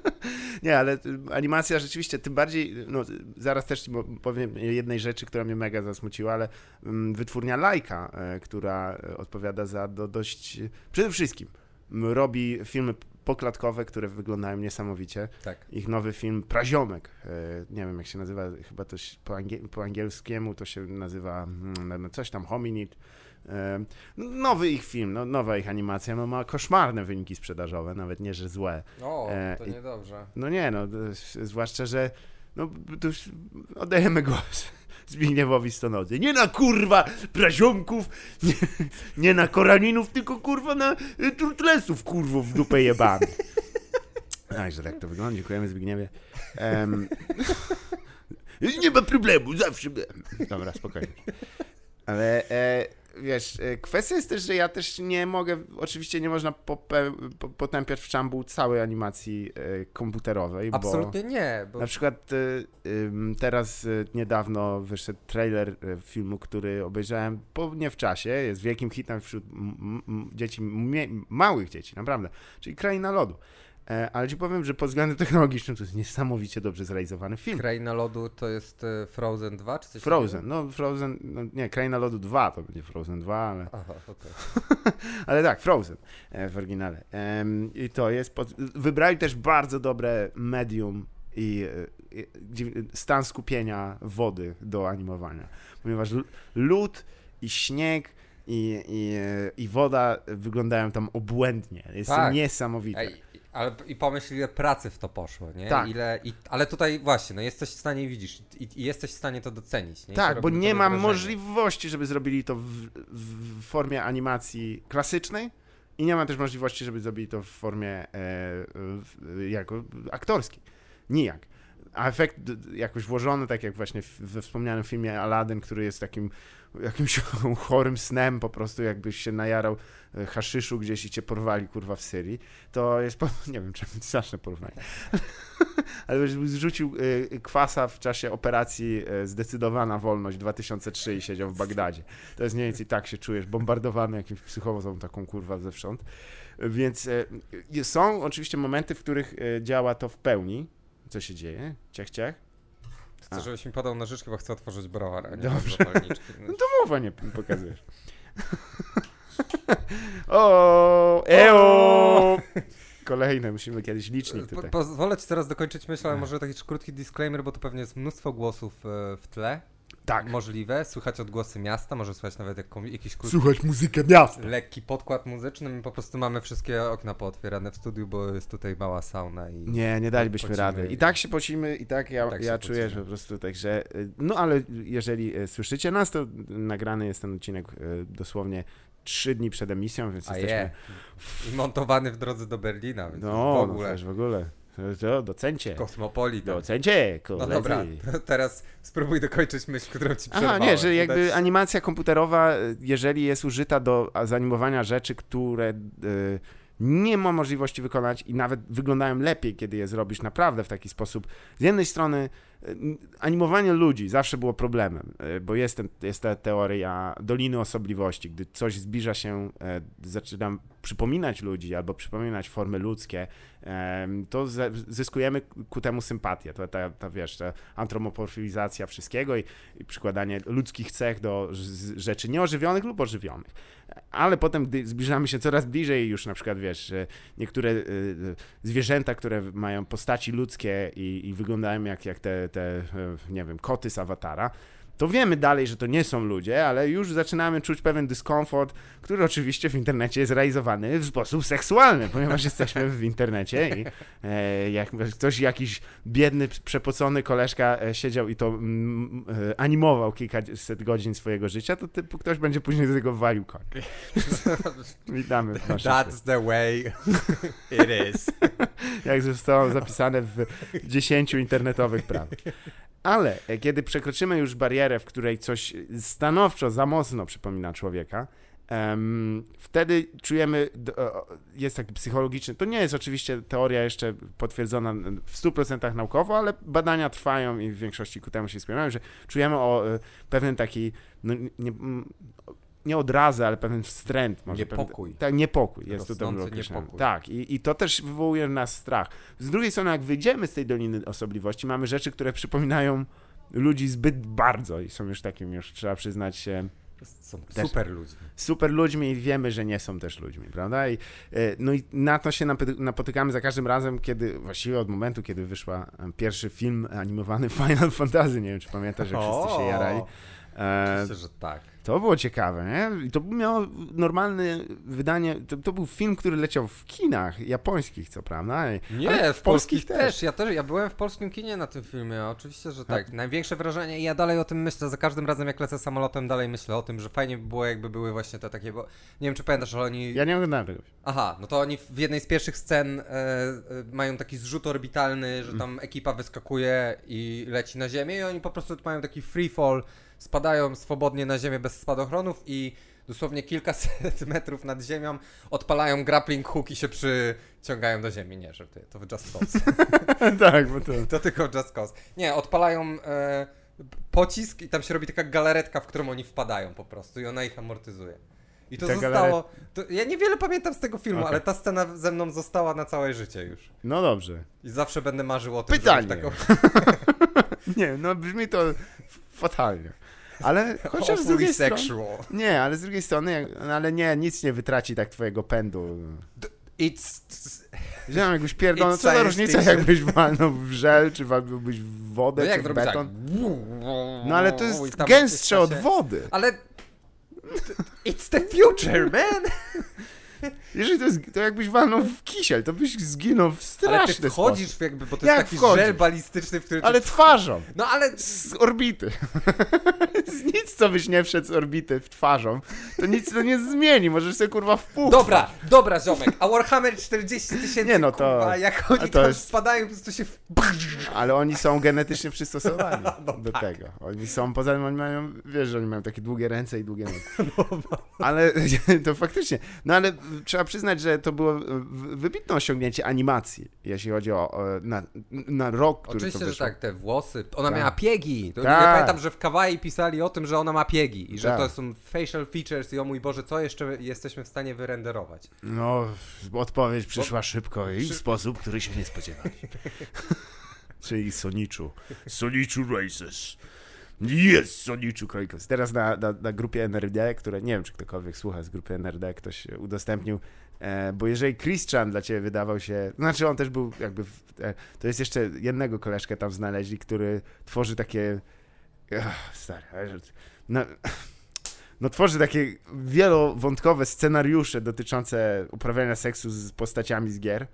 Nie, ale animacja rzeczywiście, tym bardziej, no zaraz też powiem jednej rzeczy, która mnie mega zasmuciła, ale mm, wytwórnia Lajka, e, która e, odpowiada za do, dość, przede wszystkim robi filmy poklatkowe, które wyglądają niesamowicie. tak. Ich nowy film Praziomek, e, nie wiem jak się nazywa, chyba to po, angie- po angielskiemu to się nazywa mm, no, coś tam Hominid. E, Nowy ich film, no, nowa ich animacja, no, ma koszmarne wyniki sprzedażowe, nawet nie, że złe. O, E, to niedobrze. No nie, no, zwłaszcza, że no, to już oddajemy głos Zbigniewowi Stonodze. Nie na kurwa praziomków, nie, nie na koraninów, tylko kurwa na y, turtlesów, kurwo w dupę jebany. Ach, że tak to wygląda. Dziękujemy Zbigniewie. Em, [LAUGHS] nie ma problemu, zawsze byłem. Dobra, spokojnie. Ale e, wiesz, e, kwestia jest też, że ja też nie mogę, oczywiście nie można potępiać w czambu całej animacji e, komputerowej, bo Absolutnie nie, bo na przykład ym, teraz niedawno wyszedł trailer filmu, który obejrzałem po, nie w czasie, jest wielkim hitem wśród dzieci, małych dzieci, naprawdę, czyli Kraina Lodu. E, ale ci powiem, że pod względem technologicznym to jest niesamowicie dobrze zrealizowany film. Kraina Lodu to jest e, Frozen 2 czy coś Frozen, takiego? no Frozen, no nie, Kraina Lodu 2 to będzie Frozen 2, ale, Aha, okej. [LAUGHS] ale tak, Frozen e, w oryginale. I to jest, pod, wybrali też bardzo dobre medium i, stan skupienia wody do animowania, ponieważ lód i śnieg i, i, i woda wyglądają tam obłędnie, jest Tak. niesamowite. Ej, ale i pomyśl ile pracy w to poszło, nie? Tak. Ile, i, ale tutaj właśnie, no jesteś w stanie, widzisz, i, i jesteś w stanie to docenić, nie? I Tak, bo nie ma wrażenie. możliwości, żeby zrobili to w, w formie animacji klasycznej i nie ma też możliwości, żeby zrobili to w formie e, w, jako aktorskiej. Nijak. A efekt jakoś włożony, tak jak właśnie we wspomnianym filmie Aladdin, który jest takim jakimś [LAUGHS] chorym snem, po prostu jakbyś się najarał e, haszyszu gdzieś i cię porwali, kurwa, w Syrii, to jest, [LAUGHS] nie wiem, czemu straszne porównanie, [LAUGHS] ale żeby zrzucił y, kwasa w czasie operacji Zdecydowana Wolność 2003 i siedział w Bagdadzie. To jest mniej więcej tak się czujesz, bombardowany jakimś psychozą taką kurwa zewsząd. Więc są oczywiście momenty, w których działa to w pełni. Co się dzieje? Ciech, ciech? Chcę, żebyś mi podał nożyczkę, bo chcę otworzyć browar, a nie Dobrze. [LAUGHS] No, Mowa nie pokazujesz. [LAUGHS] o, eo! [LAUGHS] Kolejne, musimy kiedyś licznik Po, tutaj. pozwolę ci teraz dokończyć myśl, ale może taki krótki disclaimer, bo tu pewnie jest mnóstwo głosów e, w tle. Tak. Możliwe, słychać odgłosy miasta, może słychać nawet jaką, jakiś krótki, Słuchać muzykę miasta. lekki podkład muzyczny. My po prostu mamy wszystkie okna pootwierane w studiu, bo jest tutaj mała sauna i... Nie, nie dalibyśmy Pocimy. rady. I tak się pocimy, i tak ja, tak ja czuję, pocimy. że po prostu także. y, No ale jeżeli y, słyszycie nas, to nagrany jest ten odcinek y, dosłownie trzy dni przed emisją, więc A jesteśmy. je. I montowany w drodze do Berlina, więc No, w no ogóle też w ogóle. To docencie. kosmopolitan. Docencie, No dobra, teraz spróbuj dokończyć myśl, którą ci Aha, przerwałem. nie, że jakby się? animacja komputerowa, jeżeli jest użyta do zanimowania rzeczy, które y, nie ma możliwości wykonać i nawet wyglądają lepiej, kiedy je zrobisz naprawdę w taki sposób, z jednej strony animowanie ludzi zawsze było problemem, e, bo jest, ten, jest ta teoria doliny osobliwości. Gdy coś zbliża się, e, zaczynam przypominać ludzi albo przypominać formy ludzkie, to zyskujemy ku temu sympatię. To ta, ta wiesz, ta antropomorfizacja wszystkiego i, i przykładanie ludzkich cech do rzeczy nieożywionych lub ożywionych. Ale potem, gdy zbliżamy się coraz bliżej, już na przykład wiesz, niektóre y, zwierzęta, które mają postaci ludzkie i, i wyglądają jak, jak te, te, e, nie wiem, koty z awatara, to wiemy dalej, że to nie są ludzie, ale już zaczynamy czuć pewien dyskomfort, który oczywiście w internecie jest realizowany w sposób seksualny, ponieważ [LAUGHS] jesteśmy w internecie i e, jak ktoś, jakiś biedny, przepocony koleżka e, siedział i to mm, e, animował kilkaset godzin swojego życia, to typu ktoś będzie później do tego walił koń. [LAUGHS] Witamy That's the way it is. [LAUGHS] jak zostało zapisane w dziesięciu internetowych prawach. Ale e, kiedy przekroczymy już barierę, w której coś stanowczo za mocno przypomina człowieka, um, wtedy czujemy, jest taki psychologiczny, to nie jest oczywiście teoria jeszcze potwierdzona w 100% naukowo, ale badania trwają i w większości ku temu się skłaniają, że czujemy o e, pewien taki, no, nie, nie odrazę, ale pewien wstręt. Może niepokój. Pewien, tak, niepokój jest to dobrze. Tak, i, i to też wywołuje nas strach. Z drugiej strony, jak wyjdziemy z tej Doliny Osobliwości, mamy rzeczy, które przypominają ludzi zbyt bardzo i są już takim, już trzeba przyznać się, są super ludźmi. Super ludźmi i wiemy, że nie są też ludźmi, prawda? I, e, no i na to się napotykamy za każdym razem, kiedy, właściwie od momentu, kiedy wyszła pierwszy film animowany [LAUGHS] Final Fantasy, nie wiem, czy pamiętasz, jak wszyscy się jarali. Oczywiście, że tak. To było ciekawe, nie? I to miało normalne wydanie. To, to, był film, który leciał w kinach japońskich, co prawda. Nie, Ale w, w polskich też. też. Ja też. Ja byłem w polskim kinie na tym filmie, oczywiście, że tak. tak. Największe wrażenie i ja dalej o tym myślę. Za każdym razem, jak lecę samolotem, dalej myślę o tym, że fajnie by było, jakby były właśnie te takie. Bo nie wiem, czy pamiętasz, ale oni. Ja nie oglądałem tego. Aha, no to oni w jednej z pierwszych scen e, e, mają taki zrzut orbitalny, że tam ekipa wyskakuje i leci na ziemię, i oni po prostu mają taki free fall spadają swobodnie na ziemię bez spadochronów i dosłownie kilkaset [LAUGHS] metrów nad ziemią odpalają grappling hook i się przyciągają do ziemi. Nie, że to Just Cause. [LAUGHS] tak, bo to... To tylko Just Cause. Nie, odpalają e, pocisk i tam się robi taka galaretka, w którą oni wpadają po prostu i ona ich amortyzuje. I to zostało. To, ja niewiele pamiętam z tego filmu, okay. ale ta scena ze mną została na całe życie już. No dobrze. I zawsze będę marzył o tym, Pytanie. Taką... [LAUGHS] nie, no brzmi to fatalnie. Ale [LAUGHS] chociaż z drugiej strony... Nie, ale z drugiej strony, no ale nie, nic nie wytraci tak twojego pędu. It's... Wiem, jakbyś pierdolł, no co za różnica, jakbyś walnął w żel, czy walnąłbyś w wodę, no czy w beton. Tak? No ale to jest gęstsze od wody. Ale... It's the future, man! [LAUGHS] [LAUGHS] Jeżeli to jest, to jakbyś walnął w kisiel, to byś zginął w straszny Ale ty wchodzisz sposób. jakby, bo to Jak jest taki żel balistyczny, w który... Ale ty... twarzą. No ale... Z orbity. [LAUGHS] z nic, co byś nie wszedł z orbity w twarzą, to nic to nie zmieni, możesz sobie kurwa wpuchać. Dobra, dobra ziomek, a Warhammer 40 tysięcy, nie no to... Kurwa, jak oni to tam jest... spadają, po prostu się... Ale oni są genetycznie przystosowani [LAUGHS] no, do tak. tego. Oni są, poza tym oni mają, wiesz, że oni mają takie długie ręce i długie nogi. No, ale to faktycznie, no ale trzeba przyznać, że to było wybitne osiągnięcie animacji, jeśli chodzi o, na, na rok, który Oczywiście, to wyszło. że tak, te włosy. Ona tak. miała piegi. To tak. Ja pamiętam, że w Kawaii pisali o tym, że ona ma piegi i że tak. to są facial features i o mój Boże, co jeszcze jesteśmy w stanie wyrenderować. No, odpowiedź przyszła Bo... szybko i w sposób, który się nie spodziewali. [LAUGHS] Czyli Soniczu. Soniczu Races. Jest Soniczu Krojkos. Teraz na, na, na, grupie NRD, które nie wiem, czy ktokolwiek słucha z grupy NRD, ktoś udostępnił, e, bo jeżeli Christian dla ciebie wydawał się, znaczy on też był jakby, w, e, to jest jeszcze jednego koleżkę tam znaleźli, który tworzy takie, ach, stary, no, no tworzy takie wielowątkowe scenariusze dotyczące uprawiania seksu z postaciami z gier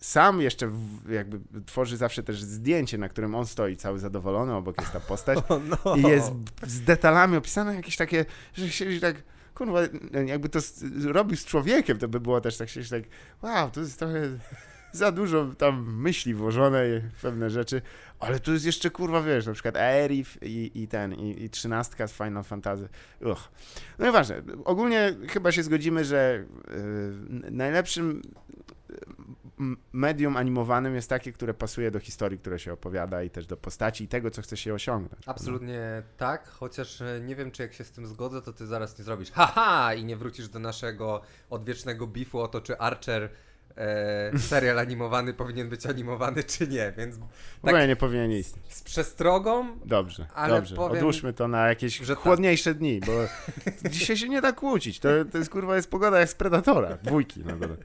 sam jeszcze w, jakby tworzy zawsze też zdjęcie, na którym on stoi cały zadowolony, obok jest ta postać [LAUGHS] oh no. i jest z detalami opisane jakieś takie, że siedzi tak, kurwa, jakby to z, robił z człowiekiem, to by było też tak się tak, wow, to jest trochę za dużo tam myśli włożone w pewne rzeczy, ale tu jest jeszcze, kurwa, wiesz, na przykład Aerith i, i ten, i, i trzynastka z Final Fantasy. Uch. No nieważne, ogólnie chyba się zgodzimy, że yy, najlepszym medium animowanym jest takie, które pasuje do historii, które się opowiada i też do postaci i tego, co chce się osiągnąć. Absolutnie tak, chociaż e, nie wiem, czy jak się z tym zgodzę, to ty zaraz nie zrobisz haha i nie wrócisz do naszego odwiecznego bifu o to, czy Archer e, [LAUGHS] serial animowany powinien być animowany, czy nie, więc W tak ogóle nie powinien istnieć. z przestrogą Dobrze, Ale dobrze. powiem, Odłóżmy to na jakieś tak. chłodniejsze dni, bo [LAUGHS] dzisiaj się nie da kłócić. To, to jest kurwa, jest pogoda jak z Predatora. Dwójki na dole.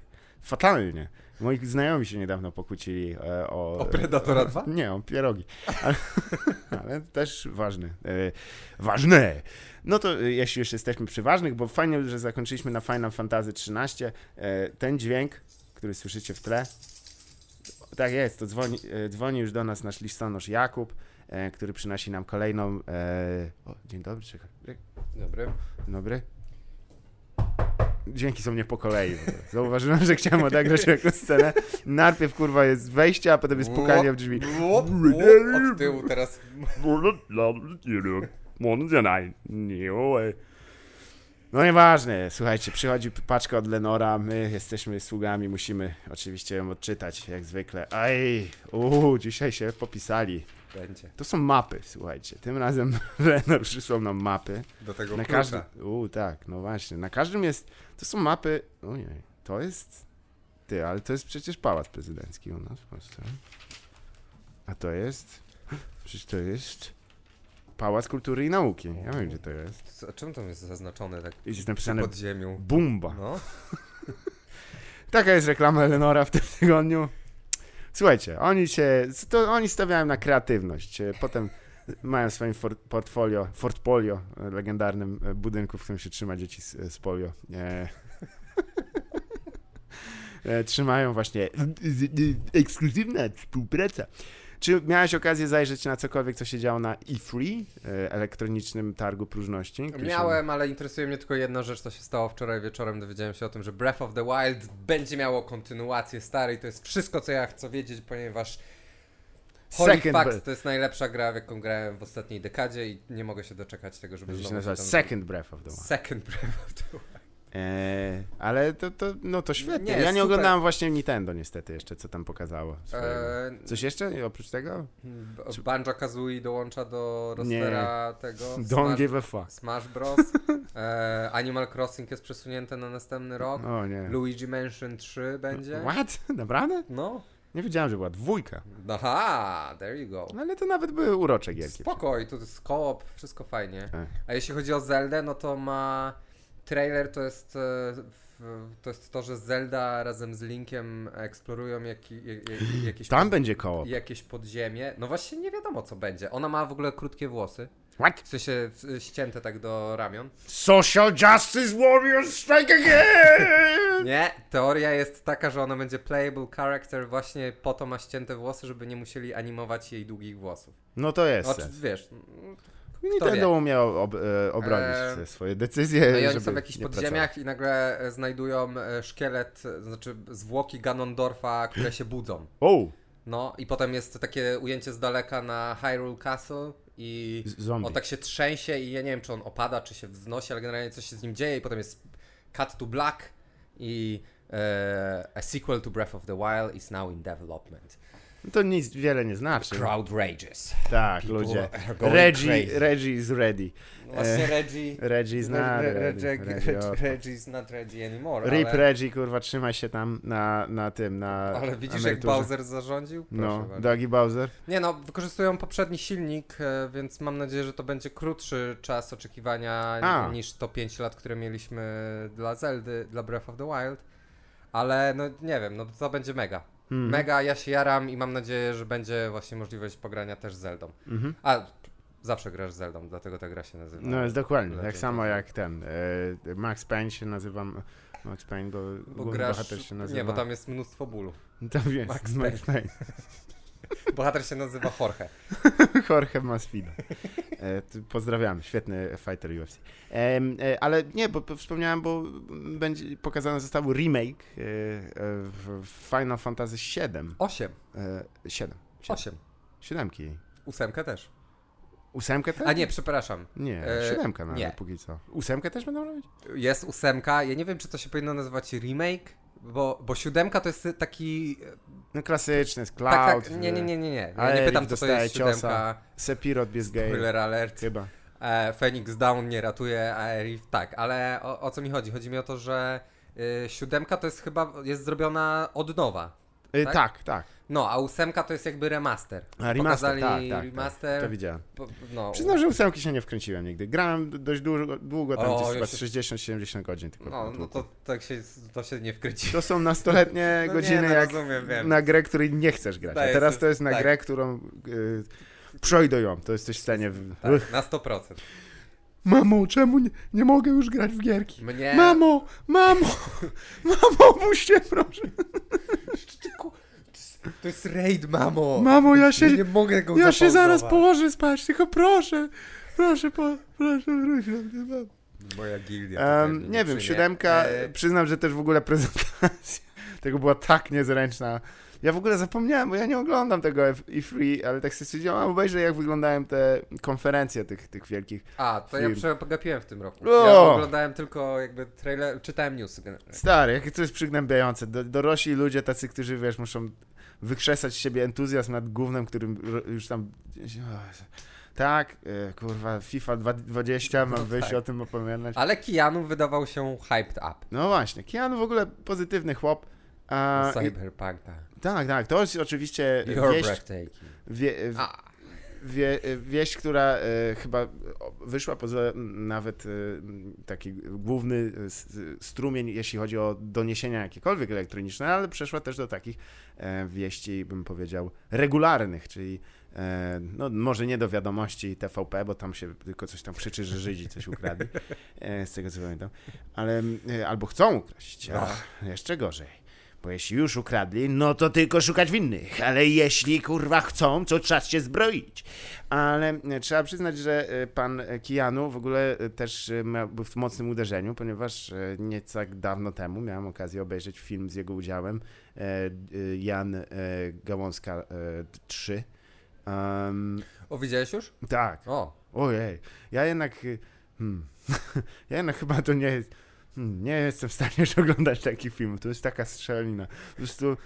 Fatalnie. Moi znajomi się niedawno pokłócili e, o... O Predatora 2? Nie, o pierogi. Ale, [LAUGHS] ale też ważne. E, ważne! No to e, jeśli już jesteśmy przy ważnych, bo fajnie, że zakończyliśmy na Final Fantasy XIII. E, ten dźwięk, który słyszycie w tle, tak jest, to dzwoni, e, dzwoni już do nas nasz listonosz Jakub, e, który przynosi nam kolejną... E, o, dzień dobry, czekaj. Dobry. Dzień dobry. Dźwięki są nie po kolei. Zauważyłem, że chciałem odegrać jakąś scenę. Najpierw kurwa jest wejście, a potem jest pukanie w drzwi. Od tyłu teraz. No nieważne, słuchajcie, przychodzi paczka od Lenora, my jesteśmy sługami, musimy oczywiście ją odczytać, jak zwykle. Aj, uuu, dzisiaj się popisali. Będzie. To są mapy, słuchajcie. Tym razem [LAUGHS] Lenor przysłał nam mapy. Do tego Na klucza. każdym. U, tak, no właśnie. Na każdym jest. To są mapy. Ojej, to jest. Ty, ale to jest przecież pałac prezydencki u nas w Polsce. A to jest. [GASPS] Przecież to jest. Pałac Kultury i Nauki. Ja wiem, gdzie to jest. Co- A czemu tam jest zaznaczone tak Jest napisane pod ziemią? Bumba. No. [LAUGHS] Taka jest reklama Eleonora w tym tygodniu. Słuchajcie, oni się. To oni stawiają na kreatywność. E, Potem mają w swoim for, portfolio, portfolio e, legendarnym e, budynku, w którym się trzyma dzieci z, z polio. E, [LAUGHS] e, trzymają właśnie ekskluzywna współpraca. Czy miałeś okazję zajrzeć na cokolwiek, co się działo na E3, e, elektronicznym targu próżności? się- Miałem, ale interesuje mnie tylko jedna rzecz, co się stało wczoraj wieczorem. Dowiedziałem się o tym, że Breath of the Wild będzie miało kontynuację starej. To jest wszystko, co ja chcę wiedzieć, ponieważ Holy Second Facts Breath. to jest najlepsza gra, w jaką grałem w ostatniej dekadzie i nie mogę się doczekać tego, żeby Będzie się znowu tam- Second Breath of the Wild. Second Breath of the Wild. Eee, ale to, to, no to świetnie. Nie, ja nie super. oglądałem właśnie Nintendo niestety jeszcze, co tam pokazało. Eee, Coś jeszcze oprócz tego? Banjo Kazooie dołącza do rostera tego. [LAUGHS] Don't Smash, give a fuck. Smash Bros. [LAUGHS] e, Animal Crossing jest przesunięte na następny rok. O nie. Luigi Mansion 3 będzie. What? [LAUGHS] Naprawdę? No. Nie wiedziałem, że była dwójka. Aha, there you go. No, Ale to nawet były urocze gierki. Spokoj, to jest koop, wszystko fajnie. Tak. A jeśli chodzi o Zeldę, no to ma trailer to jest, e, to jest to, że Zelda razem z Linkiem eksplorują jak, jak, jakieś, Tam będzie koło. jakieś podziemie. No właśnie nie wiadomo co będzie. Ona ma w ogóle krótkie włosy. What? W sensie ścięte tak do ramion. Social Justice Warriors strike again! [LAUGHS] Nie, teoria jest taka, że ona będzie playable character właśnie po to ma ścięte włosy, żeby nie musieli animować jej długich włosów. No to jest No, czy, sens. Nintendo umiał ob, e, obronić Eee, swoje decyzje, No i oni są w jakichś podziemiach i nagle e, znajdują e, szkielet, znaczy zwłoki Ganondorfa, które się budzą. pracować. O! No i potem jest takie ujęcie z daleka na Hyrule Castle i Zombie. on tak się trzęsie i ja nie wiem czy on opada, czy się wznosi, ale generalnie coś się z nim dzieje i potem jest cut to black i e, a sequel to Breath of the Wild is now in development. To nic wiele nie znaczy. Crowd rages. Tak, People ludzie. Reggie, crazy. Reggie is ready. Właśnie Reggie... Reggie is not Re- ready. Reggie, Reggie, o, [LAUGHS] Reggie is not ready anymore. Rip ale... Reggie, kurwa, trzymaj się tam na, na tym, na Ale widzisz, jak emeryturze. Bowser zarządził? Proszę No, bardzo. Bowser. Nie no, wykorzystują poprzedni silnik, e, więc mam nadzieję, że to będzie krótszy czas oczekiwania A. niż to 5 lat, które mieliśmy dla Zeldy, dla Breath of the Wild. Ale no nie wiem, no to będzie mega. Mhm. Mega, ja się jaram i mam nadzieję, że będzie właśnie możliwość pogrania też z Zeldą. Mhm. A, zawsze grasz z Zeldą, dlatego ta gra się nazywa. No jest dokładnie, tak samo jak ten. E, Max Payne się nazywam. Max Payne, bo, Bo główny grasz... bohater się nazywa. Nie, bo tam jest mnóstwo bólu. [LAUGHS] Tam jest Max Max, Payne. [LAUGHS] [LAUGHS] Bohater się nazywa Jorge. [LAUGHS] Jorge Masvidal. E, tu pozdrawiamy, świetny fighter UFC. E, ale nie, bo bo wspomniałem, bo będzie pokazany został remake e, w Final Fantasy VII. 8. E, 7. 8. Siódemki. Ósemkę też. Ósemkę też? A nie, przepraszam. Nie, E, siódemka nawet nie. póki co. Ósemkę też będą robić? Jest ósemka. Ja nie wiem, czy to się powinno nazywać remake, Bo, bo siódemka to jest taki... No klasyczny, jest Tak, Cloud. tak, nie, nie, nie, nie, nie. Ja nie pytam, co to jest ciosa. siódemka. Sepirot Bisgay. Spoiler alert. Chyba. E, Phoenix Down nie ratuje, a Erif tak, ale o, o co mi chodzi? Chodzi mi o to, że y, siódemka to jest chyba, jest zrobiona od nowa. Y, Tak? tak, tak. No, a ósemka to jest jakby remaster. A remaster, Pokazali tak, tak, remaster. Tak, to widziałem. po- no, Przyznam, że ósemki się nie wkręciłem nigdy. Grałem dość długo, długo tam O, gdzieś się- 60-70 godzin tylko. no, no to tak się, to się nie wkręci. To są nastoletnie [LAUGHS] No godziny nie, no jak rozumiem, wiem. na grę, której nie chcesz grać. A teraz to jest na tak. grę, którą y, przejdę ją. To jesteś w stanie... W... Tak, na 100%. Mamo, czemu nie, nie mogę już grać w gierki? Mnie... Mamo, mamo, [LAUGHS] mamo, puśćcie proszę. To jest raid, mamo! Mamo, ja się- nie mogę go Ja się zaraz położę spać, tylko proszę, proszę, po, proszę, wróć do mnie, mamo. Moja gildia. Um, mnie nie wiem, przyjmie. siódemka, E, przyznam, że też w ogóle prezentacja [LAUGHS] tego była tak niezręczna. Ja w ogóle zapomniałem, bo ja nie oglądam tego F- E3, ale tak sobie stwierdziłem, a obejrzę jak wyglądają te konferencje tych, tych wielkich. A, to ja film. przegapiłem w tym roku. O! Ja oglądałem tylko jakby trailer, czytałem newsy generalnie. Stary, jakie to jest przygnębiające. Do, dorośli ludzie tacy, którzy, wiesz, muszą wykrzesać z siebie entuzjazm nad głównym, którym już tam... Tak, e, kurwa, FIFA 20, mam No wyjść tak. o tym opowiadać. Ale Keanu wydawał się hyped up. No właśnie, Keanu w ogóle pozytywny chłop. A, tak. tak, tak, to jest oczywiście You're wieść, wie, wie, wieść, która e, chyba wyszła poza nawet e, taki główny e, strumień, jeśli chodzi o doniesienia jakiekolwiek elektroniczne, ale przeszła też do takich e, wieści, bym powiedział, regularnych, czyli e, no, może nie do wiadomości TVP, bo tam się tylko coś tam krzyczy, że Żydzi coś ukradli, e, z tego co pamiętam, ale albo chcą ukraść, a jeszcze gorzej. Bo jeśli już ukradli, no to tylko szukać winnych. Ale jeśli kurwa chcą, to czas się zbroić. Ale e, trzeba przyznać, że e, pan Kijanu w ogóle e, też e, był w mocnym uderzeniu, ponieważ e, nie tak dawno temu miałem okazję obejrzeć film z jego udziałem e, e, Jan e, Gałązka e, 3. Um, o, widziałeś już? tak. O, Ojej, ja jednak. Hmm, [LAUGHS] ja jednak chyba to nie jest. Hmm, nie jestem w stanie już [LAUGHS] oglądać takich filmów. To jest taka strzelina. Po prostu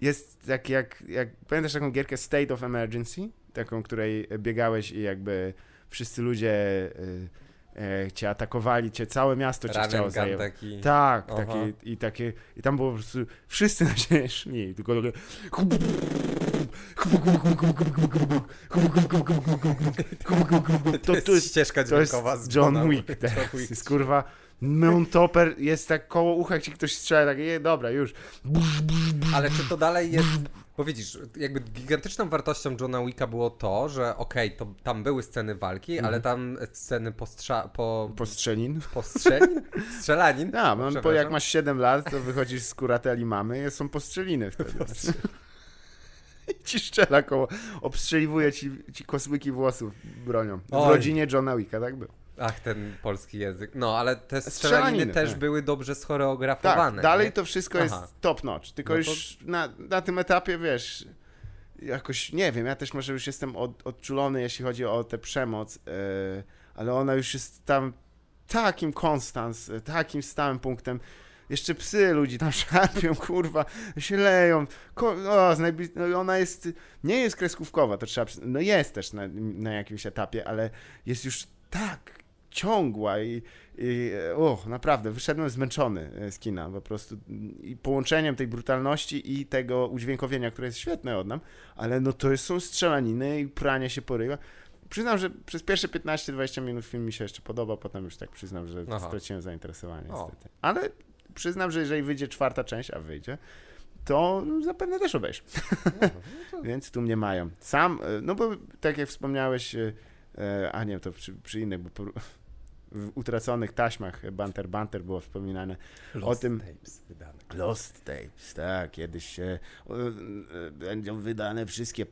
jest tak jak, jak. Pamiętasz taką gierkę State of Emergency? Taką, której biegałeś i jakby wszyscy ludzie y, e, cię atakowali, cię całe miasto cię Run chciało taki. Tak, Aha. takie, i takie, i tam było po prostu, wszyscy na siebie szli, tylko takie... To, jest to jest, ścieżka to jest dźwiękowa z John Wick [LAUGHS] teraz, jest kurwa, Mountoper jest tak koło ucha, jak ci ktoś strzela, tak, je, dobra, już. Ale czy to dalej jest... Bo widzisz, jakby gigantyczną wartością Johna Wicka było to, że okej, to tam były sceny walki, Mhm. ale tam sceny postrza... po... Postrzelin. postrzelanin? [LAUGHS] Strzelanin? No, no, bo Przepraszam. jak masz 7 lat, to wychodzisz z kurateli mamy, są postrzeliny wtedy. [LAUGHS] I ci strzela koło, obstrzeliwuje ci, ci kosłyki włosów bronią. W Oj. rodzinie Johna Wicka, tak było. Ach, ten polski język. No, ale te Strzelaniny, strzelaniny też tak. były dobrze Tak, schoreografowane. dalej nie? to wszystko Aha. jest top notch, tylko No to- już na, na tym etapie, wiesz, jakoś, nie wiem, ja też może już jestem od, odczulony, jeśli chodzi o tę przemoc, yy, ale ona już jest tam takim konstans, e, takim stałym punktem. Jeszcze psy ludzi tam [LAUGHS] szarpią, kurwa, się leją. Ko- o, no, ona jest, nie jest kreskówkowa, to trzeba, no jest też na, na jakimś etapie, ale jest już tak ciągła i, i o, naprawdę, wyszedłem zmęczony e, z kina, po prostu i połączeniem tej brutalności i tego udźwiękowienia, które jest świetne od nam, ale no to jest, są strzelaniny i pranie się porywa. Przyznam, że przez pierwsze 15-20 minut film mi się jeszcze podoba, potem już tak przyznam, że Aha. straciłem zainteresowanie O. niestety. Ale przyznam, że jeżeli wyjdzie czwarta część, a wyjdzie, to zapewne też obejrzę. [LAUGHS] Więc tu mnie mają. Sam, e, no bo tak jak wspomniałeś, e, a nie, to przy, przy innych, bo w utraconych taśmach Banter Banter było wspominane Lost tym- Tapes wydane. Lost Tapes, tak, kiedyś się e, e, będą wydane wszystkie.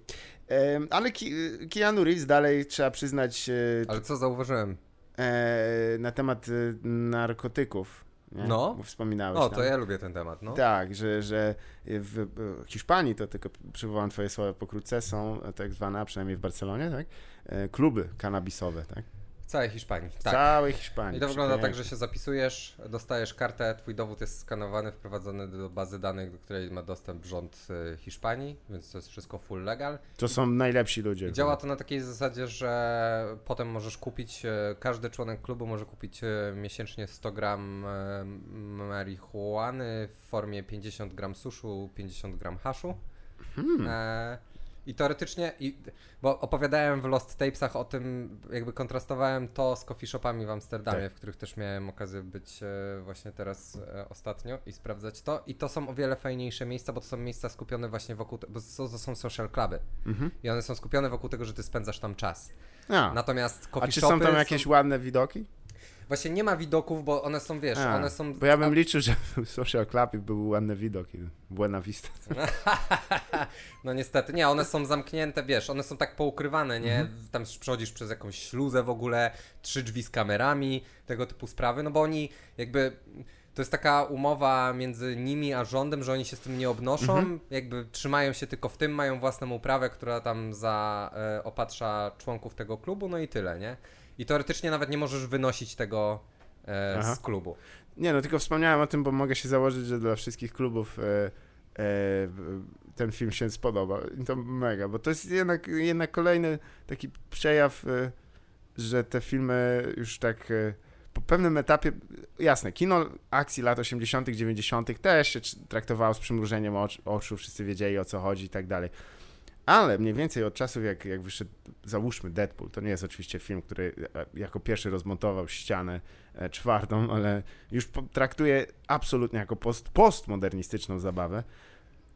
E, ale Ki, Keanu Reeves dalej trzeba przyznać e, Ale co zauważyłem? e, na temat e, narkotyków. Nie? No. Bo wspominałeś O, tam. to ja lubię ten temat, no. Tak, że, że w Hiszpanii, to tylko przywołam twoje słowa pokrótce, są tak zwane, a przynajmniej w Barcelonie, tak, e, kluby kanabisowe, tak? W całej Hiszpanii. W Tak. całej Hiszpanii. I to wygląda tak, że się zapisujesz, dostajesz kartę, twój dowód jest skanowany, wprowadzony do bazy danych, do której ma dostęp rząd y, Hiszpanii, więc to jest wszystko full legal. To są najlepsi ludzie. I działa to na takiej zasadzie, że potem możesz kupić, e, każdy członek klubu może kupić e, miesięcznie 100 gram marihuany w formie 50 gram suszu, 50 gram haszu. Hmm. E, I teoretycznie, i, bo opowiadałem w Lost Tapesach o tym, jakby kontrastowałem to z coffee shopami w Amsterdamie, Tak. w których też miałem okazję być e, właśnie teraz e, ostatnio i sprawdzać to. I to są o wiele fajniejsze miejsca, bo to są miejsca skupione właśnie wokół, bo to, to są social cluby. Mhm. I one są skupione wokół tego, że ty spędzasz tam czas. A. Natomiast coffee A czy są tam jakieś ładne widoki? Właśnie nie ma widoków, bo one są, wiesz, A, one są... Bo ja bym liczył, [LAUGHS] że w Social Clubie były ładne widoki. Buena Vista. [LAUGHS] No niestety, nie, one są zamknięte, wiesz, one są tak poukrywane, nie? Mhm. Tam przechodzisz przez jakąś śluzę w ogóle, trzy drzwi z kamerami, tego typu sprawy, no bo oni jakby... To jest taka umowa między nimi a rządem, że oni się z tym nie obnoszą, Mhm. jakby trzymają się tylko w tym, mają własną uprawę, która tam za e, opatrza członków tego klubu, no i tyle, nie? I teoretycznie nawet nie możesz wynosić tego e, z klubu. Nie, no tylko wspomniałem o tym, bo mogę się założyć, że dla wszystkich klubów e, e, ten film się spodoba. I to mega, bo to jest jednak, jednak kolejny taki przejaw, e, że te filmy już tak e, po pewnym etapie, jasne, kino akcji lat 80., 90. też się tr- traktowało z przymrużeniem ocz- oczu, wszyscy wiedzieli o co chodzi i tak dalej. Ale mniej więcej od czasów, jak, jak wyszedł, załóżmy Deadpool, to nie jest oczywiście film, który e, jako pierwszy rozmontował ścianę e, czwartą, [LAUGHS] ale już traktuje absolutnie jako post, postmodernistyczną zabawę.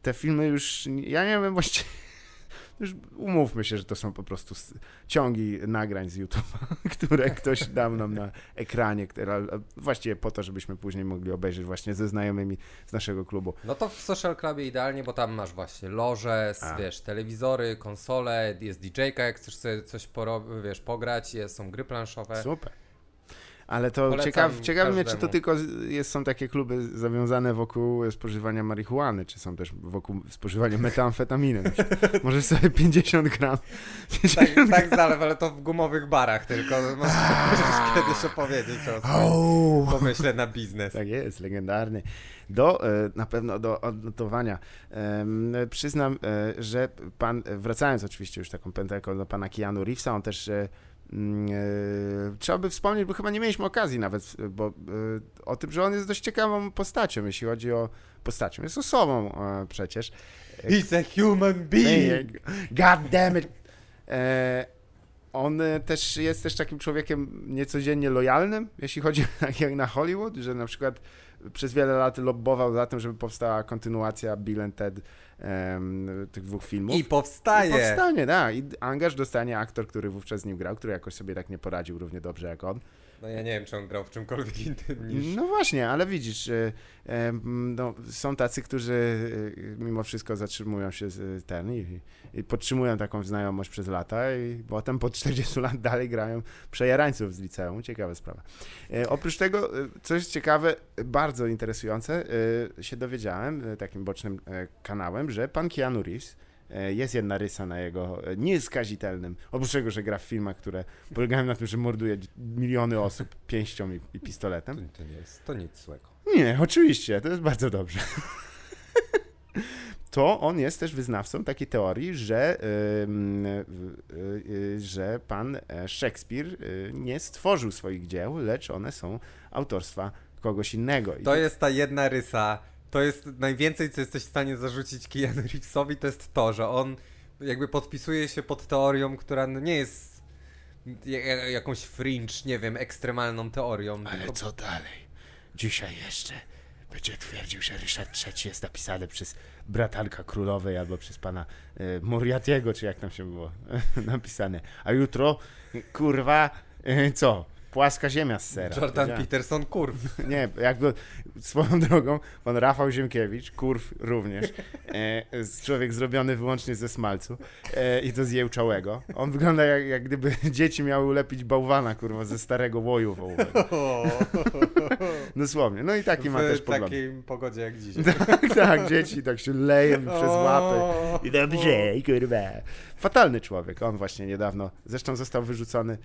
Te filmy już, ja nie wiem właściwie, już umówmy się, że to są po prostu ciągi nagrań z YouTube'a, [LAUGHS] które ktoś dał nam na ekranie, które, właściwie po to, żebyśmy później mogli obejrzeć właśnie ze znajomymi z naszego klubu. No to w Social Clubie idealnie, bo tam masz właśnie loże, A. wiesz, telewizory, konsole, jest DJ-ka, jak chcesz sobie coś poro- wiesz, pograć, jest, są gry planszowe. Super. Ale to Polecam ciekaw, ciekawi mnie, czy to tylko jest, są takie kluby zawiązane wokół spożywania marihuany, czy są też wokół spożywania [LAUGHS] metamfetaminy. Na przykład. Może sobie 50 gram. Tak, tak zalew, ale to w gumowych barach tylko. Możesz kiedyś opowiedzieć o swoim pomyśle na biznes. Tak jest, legendarny. Do, e, na pewno do odnotowania. Przyznam, e, że pan, wracając oczywiście już taką pętelką do pana Keanu Reevesa, on też e, trzeba by wspomnieć, bo chyba nie mieliśmy okazji nawet, e, bo e, o tym, że on jest dość ciekawą postacią, jeśli chodzi o postacią. Jest osobą e, przecież. He's a human being! God damn it! E, on e, też jest też takim człowiekiem niecodziennie lojalnym, jeśli chodzi jak [LAUGHS] na Hollywood, że na przykład przez wiele lat lobbował za tym, żeby powstała kontynuacja Bill and Ted em, tych dwóch filmów. I powstaje! I powstanie, tak. I angaż dostanie aktor, który wówczas z nim grał, który jakoś sobie tak nie poradził równie dobrze jak on. No ja nie wiem, czy on grał w czymkolwiek [LAUGHS] innym niż... No właśnie, ale widzisz, e, e, no, są tacy, którzy e, mimo wszystko zatrzymują się z ten i, i podtrzymują taką znajomość przez lata i potem po 40 lat [LAUGHS] dalej grają przejarańców z liceum. Ciekawa sprawa. Oprócz tego, coś ciekawe, bardzo interesujące, się dowiedziałem takim bocznym kanałem, że pan Keanu Reeves jest jedna rysa na jego e, nieskazitelnym, oprócz tego, że gra w filmach, które [LAUGHS] polegają na tym, że morduje miliony osób pięścią i, i To, pistoletem. to nie jest, to nic złego. Nie, oczywiście, to jest bardzo dobrze. [LAUGHS] To on jest też wyznawcą takiej teorii, że, ym, y, y, że pan e, Szekspir nie stworzył swoich dzieł, lecz one są autorstwa kogoś innego. I To jest ta jedna rysa. To jest najwięcej, co jesteś w stanie zarzucić Keanu Reevesowi, to jest to, że on jakby podpisuje się pod teorią, która no nie jest ja- jakąś fringe, nie wiem, ekstremalną teorią. Ale tylko- co dalej? Dzisiaj jeszcze będzie twierdził, że Ryszard III jest napisany przez bratanka królowej albo przez pana Moriatiego, czy jak tam się było [LAUGHS] napisane. A jutro, kurwa, e, co? Płaska ziemia z sera. Jordan Wiedziałem. Peterson, kurw. [LAUGHS] Nie, jakby swoją drogą, pan Rafał Ziemkiewicz, kurw również, e, człowiek zrobiony wyłącznie ze smalcu e, i to z jełczałego. On wygląda jak, jak gdyby [LAUGHS] dzieci miały ulepić bałwana, kurwa, ze starego łoju wołowego. [LAUGHS] Dosłownie. No i taki ma też w pogląd. takiej pogodzie jak dzisiaj. Tak, tak, dzieci tak się leją przez łapy. I dobrze, kurwa. Fatalny człowiek. On właśnie niedawno, zresztą został wyrzucony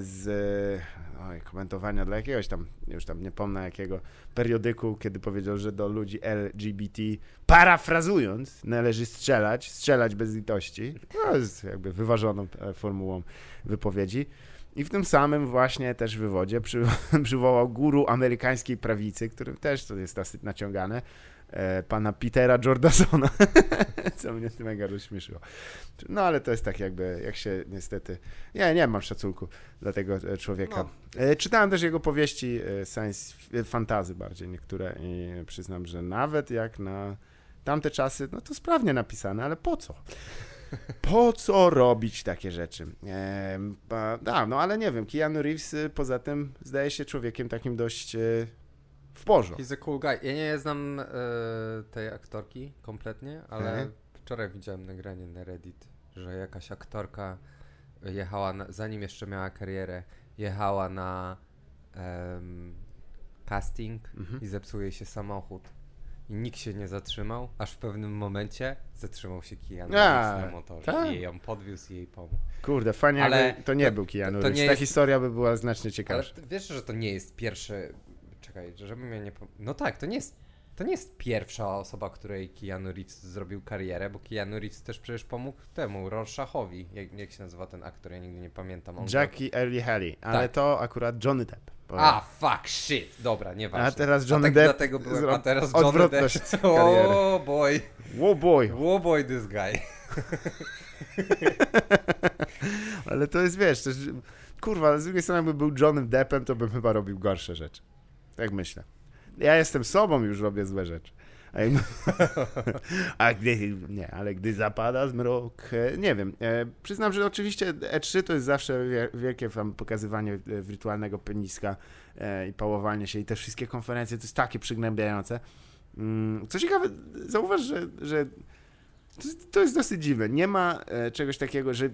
z oj, komentowania dla jakiegoś tam, już tam nie pomnę jakiego periodyku, kiedy powiedział, że do ludzi LGBT, parafrazując, należy strzelać, strzelać bez litości. To jest jakby wyważoną e, formułą wypowiedzi. I w tym samym właśnie też wywodzie przy, [LAUGHS] przywołał guru amerykańskiej prawicy, którym też to jest naciągane, e, pana Petera Jordasona, [LAUGHS] co mnie tym mega rozśmieszyło. No ale to jest tak jakby, jak się niestety, ja nie mam szacunku dla tego e, człowieka. E, Czytałem też jego powieści e, science fantazy bardziej niektóre i przyznam, że nawet jak na tamte czasy, no to sprawnie napisane, ale po co? [LAUGHS] Po co robić takie rzeczy? Da, no ale nie wiem, Keanu Reeves y, poza tym zdaje się człowiekiem takim dość y, w porządku. He's a cool guy. Ja nie znam e, tej aktorki kompletnie, ale Mhm. wczoraj widziałem nagranie na Reddit, że jakaś aktorka jechała, na, zanim jeszcze miała karierę, jechała na em, casting Mhm. i zepsuł jej się samochód. I nikt się nie zatrzymał, aż w pewnym momencie zatrzymał się Keanu A, Reeves na motorze tak? i ją podwiózł i jej pomógł. Kurde, fajnie, Ale to nie to- był Keanu to- to Ta jest- historia by była znacznie Ale ciekawsza. ty wiesz, że to nie jest pierwszy. Czekaj, żebym ja nie. pom- No tak, to nie jest. To nie jest pierwsza osoba, której Keanu Reeves zrobił karierę, bo Keanu Reeves też przecież pomógł temu, Rorschachowi. Jak, jak się nazywa ten aktor? Ja nigdy nie pamiętam. On Jackie Early Haley, ale Tak. to akurat Johnny Depp. Bo- A, fuck, shit! Dobra, nieważne. A teraz Johnny tak, Depp Dlatego byłem, a teraz Johnny Depp. kariery. [LAUGHS] Oh boy, Wow boy, oh boy this guy. [LAUGHS] ale to jest, wiesz, jest, kurwa, ale z drugiej strony jakby był Johnnym Deppem, to bym chyba robił gorsze rzeczy. Tak myślę. Ja jestem sobą, już robię złe rzeczy. [LAUGHS] A, gdy, nie, ale gdy zapada zmrok, e, nie wiem. E, przyznam, że oczywiście E3 to jest zawsze wie- wielkie pokazywanie e, wirtualnego peniska i pałowanie się i te wszystkie konferencje, to jest takie przygnębiające. Mm, co ciekawe, zauważ, że, że to, jest- dosyć dziwne. Nie ma czegoś takiego, że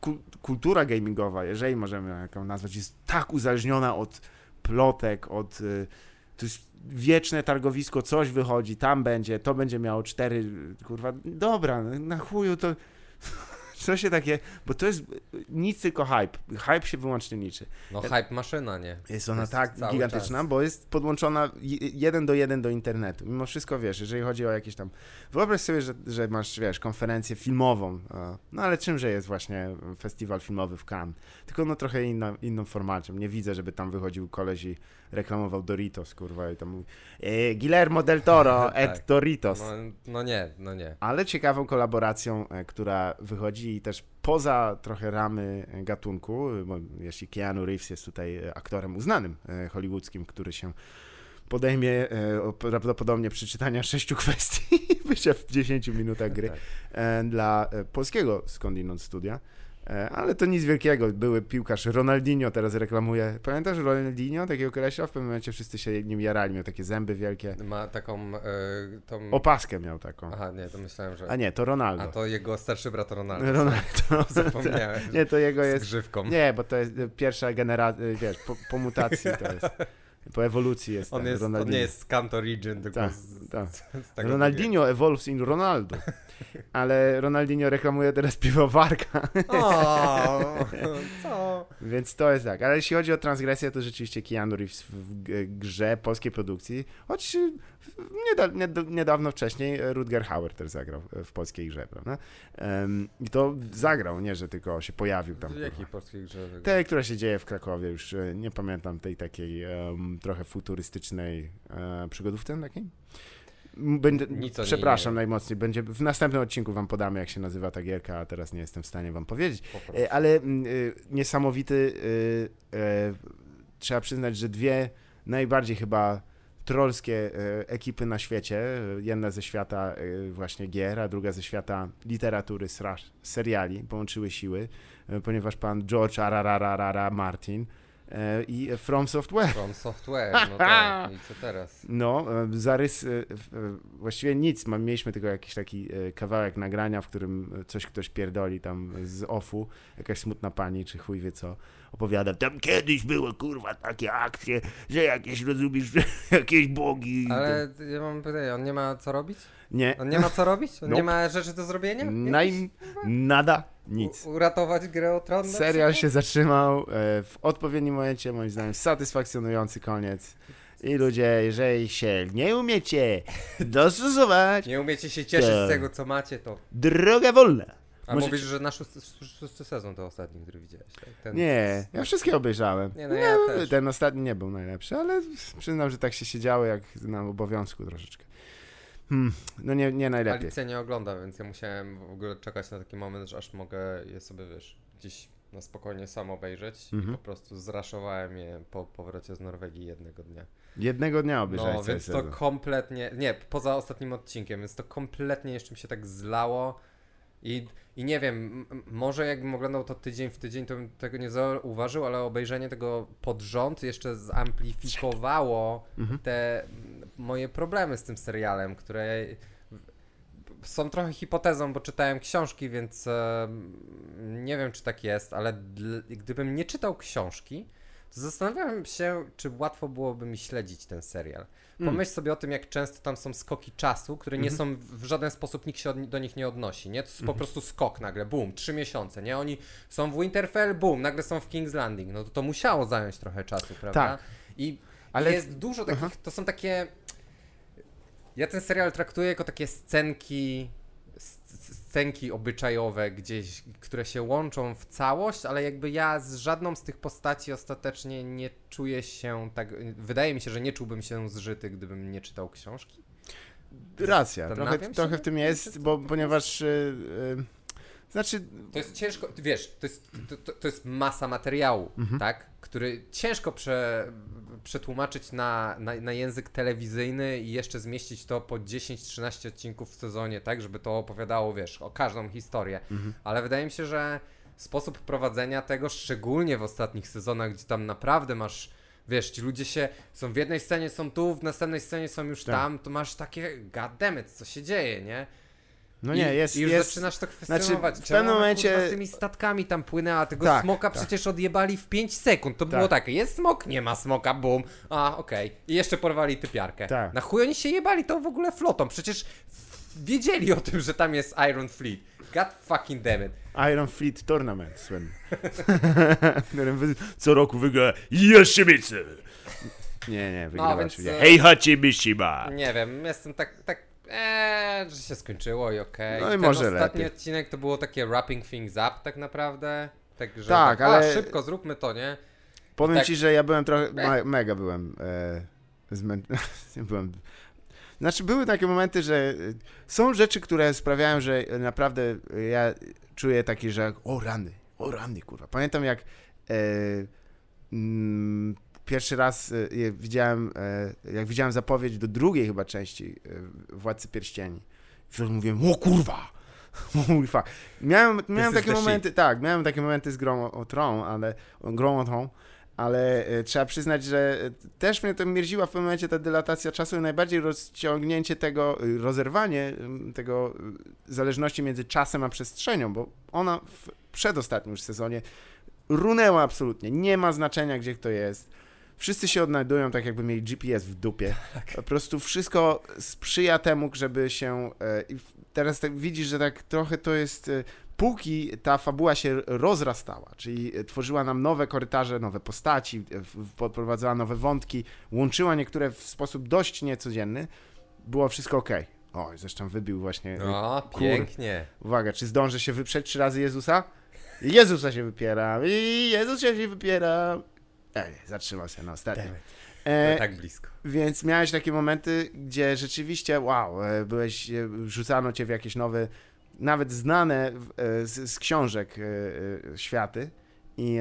kul- kultura gamingowa, jeżeli możemy ją nazwać, jest tak uzależniona od plotek, od... e, to jest wieczne targowisko, coś wychodzi, tam będzie, to będzie miało cztery, kurwa, dobra, na chuju to... Co się takie, bo to jest nic tylko hype. Hype się wyłącznie liczy. No hype maszyna, nie? Jest ona Jest tak gigantyczna, czas. bo jest podłączona je- jeden do jeden do internetu. Mimo wszystko wiesz, jeżeli chodzi o jakieś tam. Wyobraź sobie, że, że masz, wiesz, konferencję filmową. No ale czymże jest właśnie festiwal filmowy w Cannes? Tylko no trochę inna, inną formacie. Nie widzę, żeby tam wychodził koleś i reklamował Doritos, kurwa, i tam mówi e, Guillermo del Toro [LAUGHS] et Tak. Doritos. No, no nie, no nie. Ale ciekawą kolaboracją, e, która wychodzi też poza trochę ramy e, gatunku, bo jeśli Keanu Reeves jest tutaj e, aktorem uznanym hollywoodzkim, który się podejmie e, prawdopodobnie przeczytania sześciu [LAUGHS] kwestii bycia w 10 minutach gry Tak. e, dla polskiego skądinąd studia. E, Ale to nic wielkiego. Były piłkarz Ronaldinho teraz reklamuje. Pamiętasz Ronaldinho, takiego kolesia? W pewnym momencie wszyscy się nim jarali. Miał takie zęby wielkie. Ma taką. E, tą... Opaskę miał taką. Aha, nie, to myślałem, że. A nie, to Ronaldo. A to jego starszy brat Ronaldo. Ronaldo. [LAUGHS] [LAUGHS] Zapomniałem. Nie, to jego Z jest. grzywką. Nie, bo to jest pierwsza generacja, wiesz, po, po mutacji to jest. [LAUGHS] Po ewolucji jest. On, ten jest, on Ronaldinho. nie jest z Kanto Region, tylko Tak, z, tak. z, Ronaldinho evolves in Ronaldo. [LAUGHS] Ale Ronaldinho reklamuje teraz [LAUGHS] piwowarka. O, [LAUGHS] co? więc to jest tak. Ale jeśli chodzi o transgresję, to rzeczywiście Keanu Reeves w grze polskiej produkcji, choć niedawno wcześniej Rutger Hauer też zagrał w polskiej grze, prawda? I to zagrał, nie, że tylko się pojawił tam. W jakiej polskiej grze? Tej, która się dzieje w Krakowie, już e, nie pamiętam tej takiej em, trochę futurystycznej e, przygodówce takiej. Będę, przepraszam najmocniej, będzie w następnym odcinku wam podamy, jak się nazywa ta gierka, a teraz nie jestem w stanie wam powiedzieć. E, ale e, niesamowity, e, e, trzeba przyznać, że dwie najbardziej chyba trollskie e, ekipy na świecie, jedna ze świata e, właśnie gier, a druga ze świata literatury, seriali, połączyły siły, e, ponieważ pan George R.R.R.R. Martin i From Software From Software, [LAUGHS] no tak. I co teraz? no, zarys, właściwie nic, mieliśmy tylko jakiś taki kawałek nagrania, w którym coś ktoś pierdoli tam z offu, jakaś smutna pani, czy chuj wie co, opowiada, tam kiedyś były kurwa takie akcje, że jakieś, rozumiesz, [LAUGHS] jakieś bogi. Ale ja mam pytanie, on nie ma co robić? Nie, On nie ma co robić? On nie Nope. ma rzeczy do zrobienia? naj... nada, nic. U- uratować grę o tron? Serial się zatrzymał e, w odpowiednim momencie, moim zdaniem satysfakcjonujący koniec. I ludzie, jeżeli się nie umiecie [LAUGHS] dostosować, Nie umiecie się cieszyć z tego, co macie, to... droga wolna. A Możecie- mówisz, że na szósty, szósty sezon to ostatni, który widziałeś, tak? Ten... Nie, ja wszystkie obejrzałem. Nie, no ja też. Ten ostatni nie był najlepszy, ale przyznam, że tak się siedziało jak na obowiązku troszeczkę. Hmm, no nie, nie najlepiej. Alicja nie ogląda, więc ja musiałem w ogóle czekać na taki moment, że aż mogę je sobie, wiesz, gdzieś na spokojnie sam obejrzeć. Mhm. I po prostu zraszowałem je po powrocie z Norwegii jednego dnia. Jednego dnia obejrzałem No, więc to sezon. kompletnie, nie, poza ostatnim odcinkiem, więc to kompletnie jeszcze mi się tak zlało i, i nie wiem, może jakbym oglądał to tydzień w tydzień, to bym tego nie zauważył, ale obejrzenie tego pod rząd jeszcze zamplifikowało Mhm. te moje problemy z tym serialem, które są trochę hipotezą, bo czytałem książki, więc e, nie wiem, czy tak jest, ale gdybym nie czytał książki, zastanawiałem się, czy łatwo byłoby mi śledzić ten serial. Mm. Pomyśl sobie o tym, jak często tam są skoki czasu, które nie Mhm. są w żaden sposób nikt się od, do nich nie odnosi, nie? To jest po Mhm. prostu skok nagle, boom, trzy miesiące, nie? Oni są w Winterfell, boom, nagle są w King's Landing, no to to musiało zająć trochę czasu, prawda? Tak. I Ale- jest dużo takich, Aha. to są takie... Ja ten serial traktuję jako takie scenki, sc- scenki obyczajowe gdzieś, które się łączą w całość, ale jakby ja z żadną z tych postaci ostatecznie nie czuję się tak, wydaje mi się, że nie czułbym się zżyty, gdybym nie czytał książki. Racja, trochę, trochę w tym jest, bo ponieważ... y, y, znaczy, To jest ciężko, wiesz, to jest, to, to, jest masa materiału, Mhm. tak? Który ciężko prze, przetłumaczyć na, na, na język telewizyjny i jeszcze zmieścić to po 10-13 odcinków w sezonie, tak? Żeby to opowiadało, wiesz, o każdą historię. Mhm. Ale wydaje mi się, że sposób prowadzenia tego, szczególnie w ostatnich sezonach, gdzie tam naprawdę masz. Wiesz, ci ludzie się są w jednej scenie, są tu, w następnej scenie są już Tak. tam, to masz takie goddammit, co się dzieje, nie? No I, nie, jest... I już jest zaczynasz to kwestionować. znaczy, w pewnym momencie- kurwa, z tymi statkami tam płynęła, tego Tak, smoka tak. przecież odjebali w 5 sekund. To Tak. było takie, jest smok, nie ma smoka, bum. A, okej. I jeszcze porwali typiarkę. Tak. Na chuj oni się jebali tą w ogóle flotą? Przecież wiedzieli o tym, że tam jest Iron Fleet. God fucking damn it. Iron Fleet Tournament słynny. [LAUGHS] co roku wygra Yoshimitsu. Nie, nie, wygrywa więc, oczywiście. e, Hej. Nie wiem, jestem tak, tak, eee, że się skończyło i okej. No i może ostatni lepiej. odcinek to było takie wrapping things up tak naprawdę. Także Tak, tak, ale- A, szybko zróbmy to, nie? Powiem tak- ci, że ja byłem trochę, me, mega byłem e, zmę... [LAUGHS] byłem... Znaczy były takie momenty, że e, są rzeczy, które sprawiają, że naprawdę ja czuję taki, że o rany, o rany, kurwa. Pamiętam jak e, mm, pierwszy raz je widziałem, e, jak widziałem zapowiedź do drugiej chyba części e, Władcy Pierścieni. Wtedy mówiłem, o kurwa! [LAUGHS] Mój fuck. Miałem, miałem takie momenty, tak, miałem takie momenty z grą o, o tron, ale grą o tron, ale e, trzeba przyznać, że e, też mnie to mierziła w pewnym momencie ta dylatacja czasu i najbardziej rozciągnięcie tego, y, rozerwanie ym, tego y, zależności między czasem a przestrzenią, bo ona w przedostatnim już sezonie runęła absolutnie. Nie ma znaczenia, gdzie kto jest. Wszyscy się odnajdują tak, jakby mieli GPS w dupie. Po prostu wszystko sprzyja temu, żeby się. e, i Teraz tak widzisz, że tak trochę to jest. e, Póki ta fabuła się rozrastała, czyli e, tworzyła nam nowe korytarze, nowe postaci, podprowadzała nowe wątki, łączyła niektóre w sposób dość niecodzienny, było wszystko ok. O, zresztą wybił właśnie. O, kur- pięknie. Uwaga, czy zdążę się wyprzeć trzy razy Jezusa? Jezusa się wypiera. I Jezus się wypiera. Ej, zatrzymał się na ostatnim. E, tak blisko. więc miałeś takie momenty, gdzie rzeczywiście, wow, e, byłeś, e, rzucano cię w jakieś nowe, nawet znane e, z, z książek e, e, światy i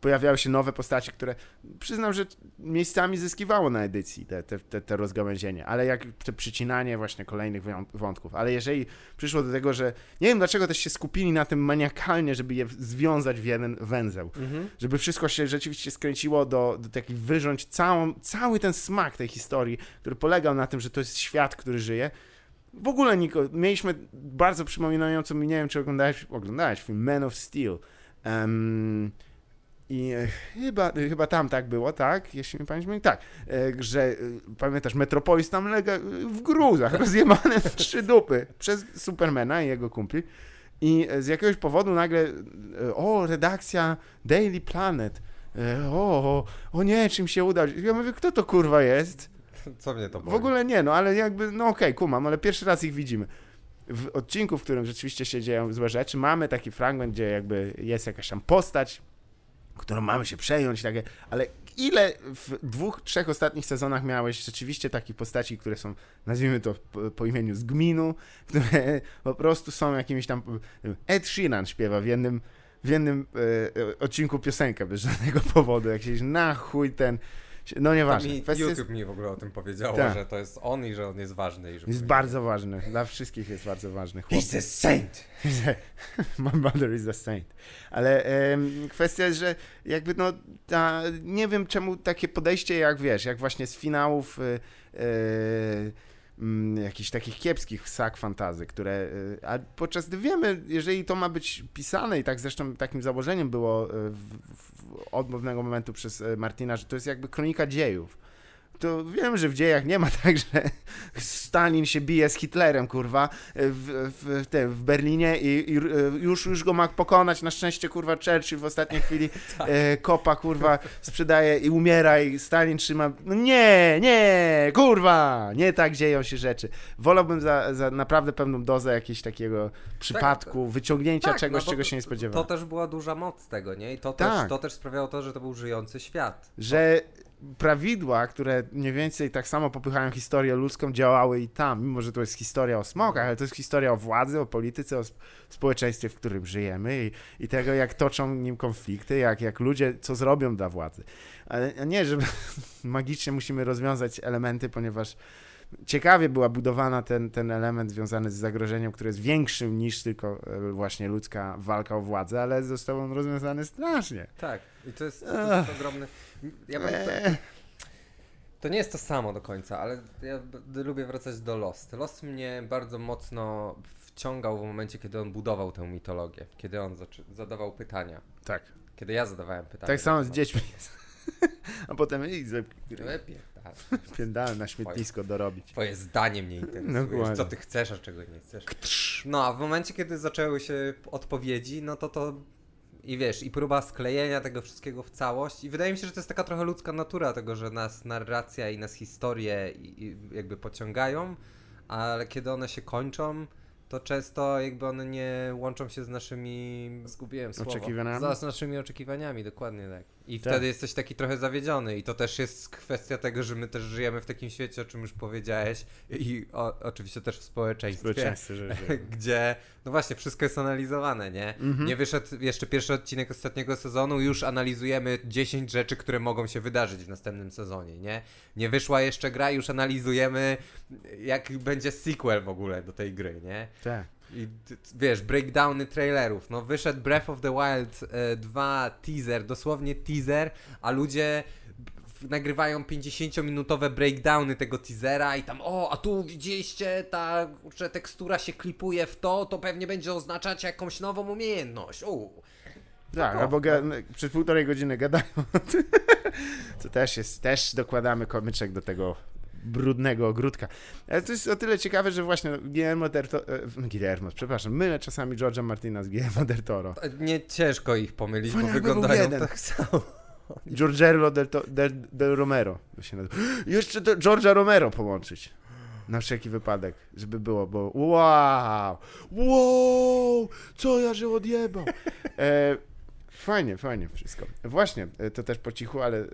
pojawiały się nowe postacie, które przyznam, że miejscami zyskiwało na edycji te, te, te, te rozgałęzienie, ale jak te przycinanie właśnie kolejnych wątków, ale jeżeli przyszło do tego, że nie wiem dlaczego też się skupili na tym maniakalnie, żeby je związać w jeden węzeł, Mhm. żeby wszystko się rzeczywiście skręciło do, do takich wyrząć całą, cały ten smak tej historii, który polegał na tym, że to jest świat, który żyje. W ogóle Niko, mieliśmy bardzo przypominającą mi, nie wiem czy oglądałeś, oglądałeś film Man of Steel. Em, I e, chyba, e, chyba tam tak było, tak? Jeśli mi pamięć myli, tak. E, że pamiętasz, Metropolis tam lega w gruzach, rozjebane w trzy dupy przez Supermana i jego kumpli. I z jakiegoś powodu nagle, o, redakcja Daily Planet. O, o, nie, czym się uda. Ja mówię, kto to kurwa jest? Co mnie to W boli? ogóle nie, no ale jakby, no okej, kumam, ale pierwszy raz ich widzimy. W odcinku, w którym rzeczywiście się dzieją złe rzeczy, mamy taki fragment, gdzie jakby jest jakaś tam postać, którą mamy się przejąć, takie, ale ile w dwóch, trzech ostatnich sezonach miałeś rzeczywiście takich postaci, które są, nazwijmy to po, po imieniu z gminu, [LAUGHS] które po prostu są jakimiś tam, Ed Sheeran śpiewa w jednym, w jednym e, e, odcinku piosenkę bez żadnego powodu, jak się na chuj ten, no nieważne. mi, Kwestia YouTube mi w ogóle o tym powiedziało, Tak. że to jest on i że on jest ważny. I że Jest bardzo ważny. Dla wszystkich jest bardzo ważny. Chłop. He's a saint! [LAUGHS] My mother is a saint. Ale kwestia jest, że jakby no, ta, nie wiem czemu takie podejście jak wiesz, jak właśnie z finałów y, y, mm, jakichś takich kiepskich sak fantazy, które, y, a podczas gdy wiemy, jeżeli to ma być pisane i tak zresztą takim założeniem było y, w, w, od pewnego momentu przez y, Martina, że to jest jakby kronika dziejów. To wiem, że w dziejach nie ma [LAUGHS] tak, że Stalin się bije z Hitlerem, kurwa, w, w, tym, w Berlinie i, i e, już, już go ma pokonać. Na szczęście, kurwa, Churchill w ostatniej [LAUGHS] chwili e, kopa, kurwa, sprzedaje i umiera i Stalin trzyma. No nie, nie, kurwa, nie tak dzieją się rzeczy. Wolałbym za, za naprawdę pewną dozę jakiegoś takiego przypadku, wyciągnięcia Tak, czegoś, no czego się nie To spodziewałem. też była duża moc tego, nie? I to, Tak. też, to też sprawiało to, że to był żyjący świat. że prawidła, które mniej więcej tak samo popychają historię ludzką, działały i tam, mimo że to jest historia o smokach, ale to jest historia o władzy, o polityce, o sp- społeczeństwie, w którym żyjemy i, i tego, jak toczą nim konflikty, jak, jak ludzie co zrobią dla władzy. Ale nie, że [LAUGHS] magicznie musimy rozwiązać elementy, ponieważ ciekawie była budowana ten, ten element związany z zagrożeniem, które jest większym niż tylko e, właśnie ludzka walka o władzę, ale został on rozwiązany strasznie. Tak. I to jest, to jest ogromny... Ja bym, to, Eee. to nie jest to samo do końca, ale ja lubię wracać do Lost. Lost mnie bardzo mocno wciągał w momencie, kiedy on budował tę mitologię. Kiedy on zadawał pytania. Tak. Kiedy ja zadawałem pytania. Tak samo z No, dziećmi. [LAUGHS] A potem i tak. pierdałem na śmietnisko dorobić. Twoje zdanie mnie interesuje. Dokładnie. Co ty chcesz, a czego nie chcesz. No, a w momencie, kiedy zaczęły się odpowiedzi, no to to i wiesz, i próba sklejenia tego wszystkiego w całość. I wydaje mi się, że to jest taka trochę ludzka natura tego, że nas narracja i nas historie i, i jakby pociągają, ale kiedy one się kończą, to często jakby one nie łączą się z naszymi, zgubiłem słowo, Oczekiwaniami? Z naszymi oczekiwaniami, dokładnie tak. I Tak. wtedy jesteś taki trochę zawiedziony i to też jest kwestia tego, że my też żyjemy w takim świecie, o czym już powiedziałeś i o, oczywiście też w społeczeństwie, Społeczeństwo, że- [LAUGHS] gdzie no właśnie wszystko jest analizowane, nie? Mhm. Nie wyszedł jeszcze pierwszy odcinek ostatniego sezonu, już analizujemy 10 rzeczy, które mogą się wydarzyć w następnym sezonie, nie? Nie wyszła jeszcze gra, już analizujemy jak będzie sequel w ogóle do tej gry, nie? Tak. I wiesz, breakdowny trailerów. No wyszedł Breath of the Wild e, 2 teaser, dosłownie teaser, a ludzie nagrywają 50-minutowe breakdowny tego teasera i tam o, a tu widzieliście, ta że tekstura się klipuje w to, to pewnie będzie oznaczać jakąś nową umiejętność. U. Tak, off, albo ga- przez półtorej godziny gadają. [LAUGHS] To też jest, też dokładamy komyczek do tego brudnego ogródka. Ale to jest o tyle ciekawe, że właśnie Guillermo del Toro, e, Guillermo, przepraszam, mylę czasami George'a Martina z Guillermo del Toro. E, Nie ciężko ich pomylić, bo jakby był wyglądają tak samo. [LAUGHS] Giorgello del, del, del Romero. [GASPS] Jeszcze to George'a Romero połączyć. Na wszelki wypadek, żeby było, bo wow, wow, co ja że odjebał. E, fajnie, fajnie wszystko. Właśnie, e, to też po cichu, ale e,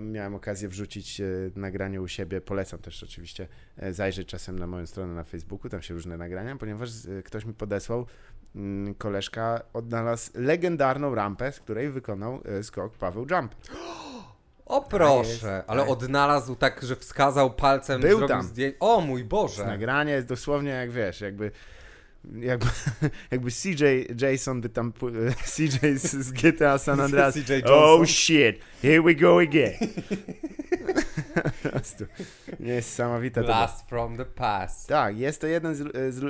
miałem okazję wrzucić e, nagranie u siebie. Polecam też oczywiście e, zajrzeć czasem na moją stronę na Facebooku, tam się różne nagrania, ponieważ e, ktoś mi podesłał, mm, koleżka odnalazł legendarną rampę, z której wykonał e, skok Paweł Jump. O jest, proszę, ale tak. odnalazł tak, że wskazał palcem, Był tam. zdjęcie. O mój Boże! Nagranie jest dosłownie jak wiesz, jakby jakby, [LAUGHS] jakby CJ Jason by tam [LAUGHS] CJ z, z GTA San Andreas. [LAUGHS] Oh shit, here we go again. Prostu Niesamowite to. Blast from the past. Tak, jest to jeden z, z,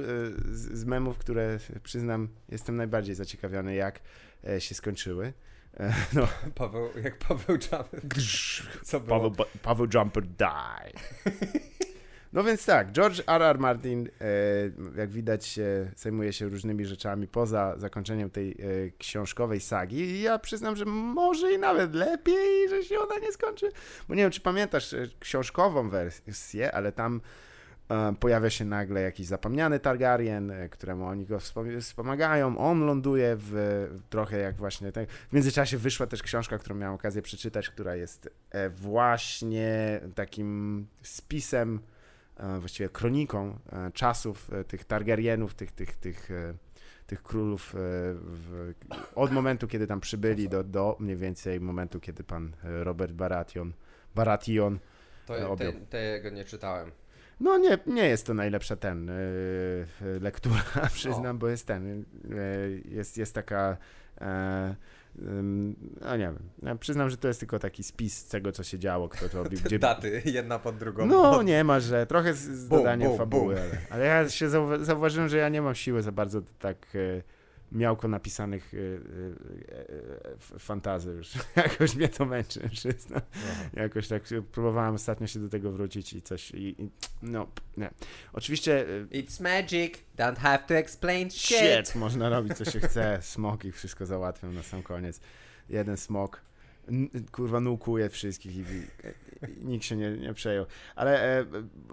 z, z memów, które przyznam, jestem najbardziej zaciekawiony, jak e, się skończyły. E, no, Paweł, jak Paweł Jumper. Co? Paweł, Paweł Jumper die. No więc tak, George R. R. Martin, e, jak widać, e, zajmuje się różnymi rzeczami poza zakończeniem tej e, książkowej sagi. I ja przyznam, że może i nawet lepiej, że się ona nie skończy. Bo nie wiem, czy pamiętasz książkową wersję, ale tam pojawia się nagle jakiś zapomniany Targaryen, któremu oni go wspom- wspomagają. On ląduje w trochę jak właśnie. Tak. W międzyczasie wyszła też książka, którą miałem okazję przeczytać, która jest właśnie takim spisem, właściwie kroniką e, czasów e, tych Targaryenów, tych, tych, tych, e, tych królów e, w, od momentu, kiedy tam przybyli do, do mniej więcej momentu, kiedy pan e, Robert Baratheon, Baratheon To, te, objął. tego nie czytałem. no nie, nie jest to najlepsza ten lektura, [LAUGHS] przyznam, bo jest ten, jest, jest taka, e, no nie wiem, ja przyznam, że to jest tylko taki spis tego, co się działo, kto to robił, [LAUGHS] gdzie... Daty, jedna pod drugą. No nie ma, że trochę z, z Bum, dodaniem bum, fabuły, bum. ale, ale ja się zauwa- zauważyłem, że ja nie mam siły za bardzo tak e, miałko napisanych e, e, f- fantazy już. [LAUGHS] Jakoś mnie to męczy, przyznam. Aha. Jakoś tak próbowałem ostatnio się do tego wrócić i coś, i, i no, nie. Oczywiście e, It's magic, don't have to explain shit. shit, można robić co się chce, smok ich wszystko załatwią na sam koniec. Jeden smok, kurwa nukuje wszystkich i, i, nikt się nie, nie przejął. Ale e,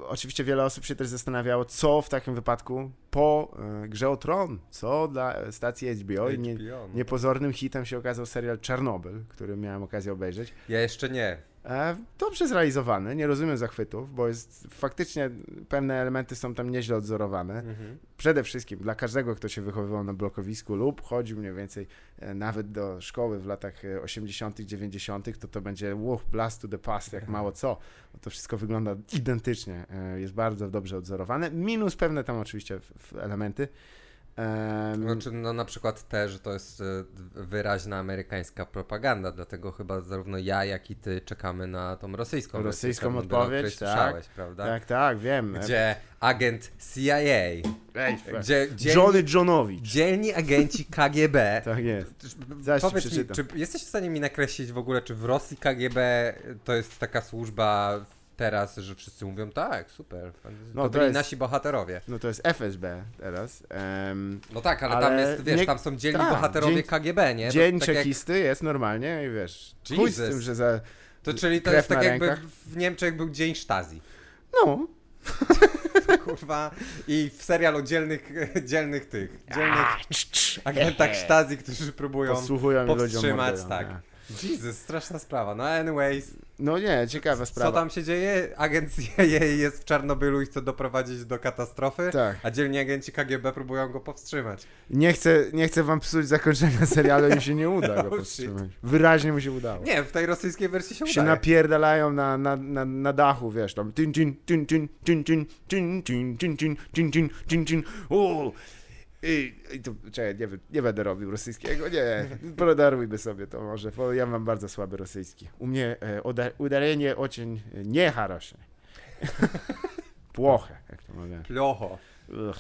oczywiście wiele osób się też zastanawiało, co w takim wypadku po e, Grze o Tron, co dla e, stacji HBO i nie, HBO, no. niepozornym hitem się okazał serial Czarnobyl, który miałem okazję obejrzeć. Ja jeszcze nie. E, dobrze zrealizowany, nie rozumiem zachwytów, bo jest faktycznie pewne elementy są tam nieźle odzorowane. Mhm. Przede wszystkim dla każdego, kto się wychowywał na blokowisku lub chodził mniej więcej e, nawet do szkoły w latach e, 80., 90., to to będzie wow, blast to the past, jak mało co. Bo to wszystko wygląda identycznie, e, jest bardzo dobrze odzorowane. Minus pewne tam oczywiście elementy. Em, Znaczy, no na przykład też to jest e, wyraźna amerykańska propaganda, dlatego chyba zarówno ja, jak i ty czekamy na tą rosyjską Rosyjską której odpowiedź, tak. słyszałeś, prawda? tak, tak, wiem. Gdzie agent CIA, Ej, gdzie dzielni, Johnny Johnowicz. dzielni agenci KGB [LAUGHS] Tak jest. Powiedz mi, czy jesteś w stanie mi nakreślić w ogóle, czy w Rosji KGB to jest taka służba teraz, że wszyscy mówią tak, super, No, to, byli jest- nasi bohaterowie. No to jest FSB teraz. Em, No tak, ale, Ale tam jest, wiesz, nie- tam są dzielni tak, bohaterowie dzień- KGB, nie? Dzień tak jak- czekisty jest normalnie i wiesz, chuj z tym, że za... To czyli to jest tak jakby w Niemczech był dzień Stasi. No, [LAUGHS] Kurwa. I w serialu dzielnych, dzielnych tych, dzielnych agentach Stasi, którzy próbują Posłuchują powstrzymać, tak. nie. Jesus, straszna sprawa. No anyways, No nie, ciekawa sprawa. co tam się dzieje? Agent CIA jest w Czarnobylu i chce doprowadzić do katastrofy, Tak. a dzielni agenci KGB próbują go powstrzymać. Nie chcę, nie chcę wam psuć zakończenia serialu, im się nie uda go Oh, shit. powstrzymać. Wyraźnie mu się udało. Nie, w tej rosyjskiej wersji się, się udaje. napierdalają na, na, na, na dachu, wiesz, tam tin, tin, tin, tin, tin, tin, tin, tin, tin, tin, tin, tin, tin, tin, o, i, i to, czekaj, nie, wy- nie będę robił rosyjskiego, nie, podarujmy sobie to może, bo ja mam bardzo słaby rosyjski. U mnie e, uda, udarenie ocień nie хороше. [LAUGHS] Płoche, jak to mówię. Plocho. Ugh.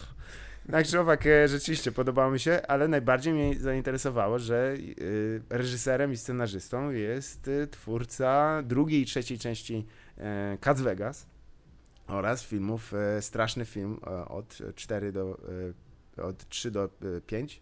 Tak czy owak, e, rzeczywiście podobało mi się, ale najbardziej mnie zainteresowało, że y, reżyserem i scenarzystą jest y, twórca drugiej i trzeciej części e, Cats Vegas oraz filmów e, Straszny Film e, od 4 do, e, od 3 do e, 5.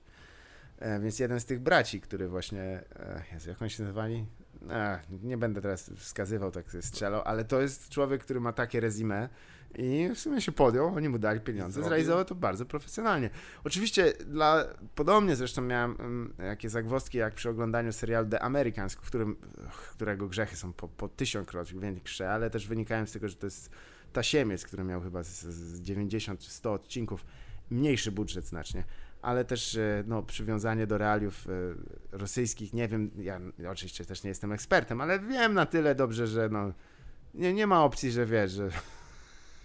E, więc jeden z tych braci, który właśnie, e, Jezu, jak oni się nazywali? A, nie będę teraz wskazywał, tak strzelał, ale to jest człowiek, który ma takie rezime, i w sumie się podjął, oni mu dali pieniądze, zrealizował to bardzo profesjonalnie. Oczywiście dla, podobnie zresztą miałem mm, jakieś zagwozdki jak przy oglądaniu serialu The Americans, w którym, którego grzechy są po, po tysiąckroć większe, ale też wynikają z tego, że to jest tasiemiec, który miał chyba z, z 90 czy 100 odcinków, mniejszy budżet znacznie, ale też e, no, przywiązanie do realiów e, rosyjskich, nie wiem, ja oczywiście też nie jestem ekspertem, ale wiem na tyle dobrze, że no, nie, nie ma opcji, że wiesz, że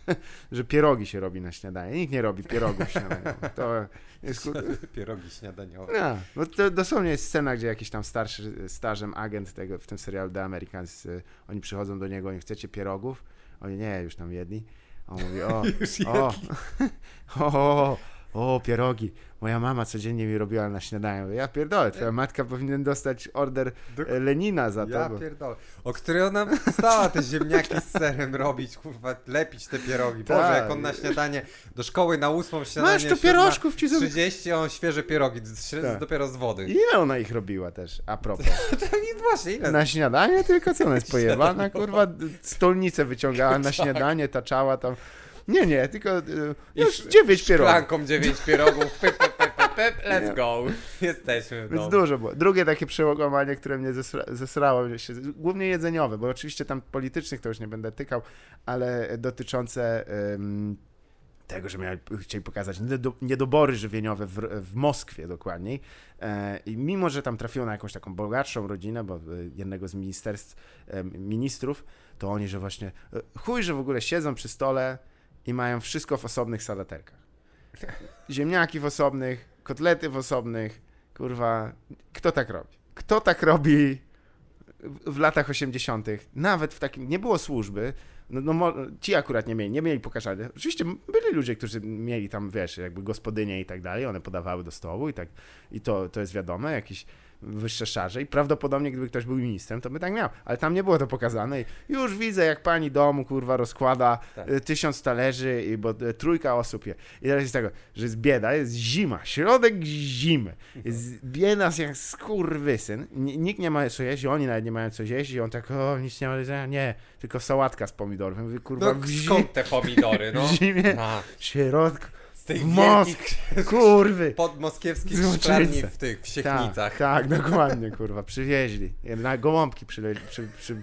[LAUGHS] że pierogi się robi na śniadanie. Nikt nie robi pierogów śniadaniowych. To jest. [LAUGHS] Pierogi śniadaniowe. No, to dosłownie jest scena, gdzie jakiś tam starszy stażem agent tego, w tym serialu The Americans, y, oni przychodzą do niego, oni chcecie pierogów? Oni nie, już tam jedli. [LAUGHS] Oh. [LAUGHS] oh, oh. oh, o, pierogi. Moja mama codziennie mi robiła na śniadanie. Ja pierdolę, twoja matka powinien dostać order e, Lenina za to. Ja bo... pierdolę. O której ona stała te ziemniaki z serem robić, kurwa, lepić te pierogi. Boże, Tak. jak on na śniadanie do szkoły na ósmą śniadanie. Masz tu pierożków ci zrobię. 30, a on świeże pierogi, Tak. dopiero z wody. Ile ona ich robiła też, a propos? [LAUGHS] To i właśnie, ile? Na śniadanie tylko? Co ona jest [LAUGHS] pojebana? Kurwa, stolnicę wyciągała na [LAUGHS] śniadanie, taczała tam. Nie, nie, tylko y, już dziewięć pierogów. Szklanką 9 pierogów, pyp, pyp, pyp, pyp, let's go. [LAUGHS] Jesteśmy w Więc domu. dużo było. Drugie takie przełamanie, które mnie zesra zesrało, się, głównie jedzeniowe, bo oczywiście tam politycznych to już nie będę tykał, ale dotyczące tego, że miał, chcieli pokazać niedo, niedobory żywieniowe w, w Moskwie dokładniej. E, I mimo, że tam trafiło na jakąś taką bogatszą rodzinę, bo e, jednego z ministerstw, e, ministrów, to oni, że właśnie e, chuj, że w ogóle siedzą przy stole i mają wszystko w osobnych salaterkach. Ziemniaki w osobnych, kotlety w osobnych, kurwa, kto tak robi? Kto tak robi w, latach 80., nawet w takim, nie było służby, no, no ci akurat nie mieli, nie mieli pokazane. Oczywiście byli ludzie, którzy mieli tam, wiesz, jakby gospodynie i tak dalej, one podawały do stołu i tak, i to, to jest wiadome, jakieś wyższe szarze i prawdopodobnie gdyby ktoś był ministrem, to by tak miał, ale tam nie było to pokazane i już widzę, jak pani domu, kurwa, rozkłada Tak. y, tysiąc talerzy, i, bo y, trójka osób je. I teraz jest tego, że jest bieda, jest zima, środek zimy, jest bieda jak skurwysyn, nikt nie ma co jeść, oni nawet nie mają co jeść i on tak, o, nic nie ma jedzenia, nie, tylko sałatka z pomidorów. Ja Mówię, kurwa, No w, skąd te pomidory, no? w zimie, A, środku, z tych Mosk- wielkich kurwy. podmoskiewskich szklarni w tych, w Tak, Siechnicach. tak, dokładnie, kurwa, przywieźli. Na gołąbki przyle, przy, przy,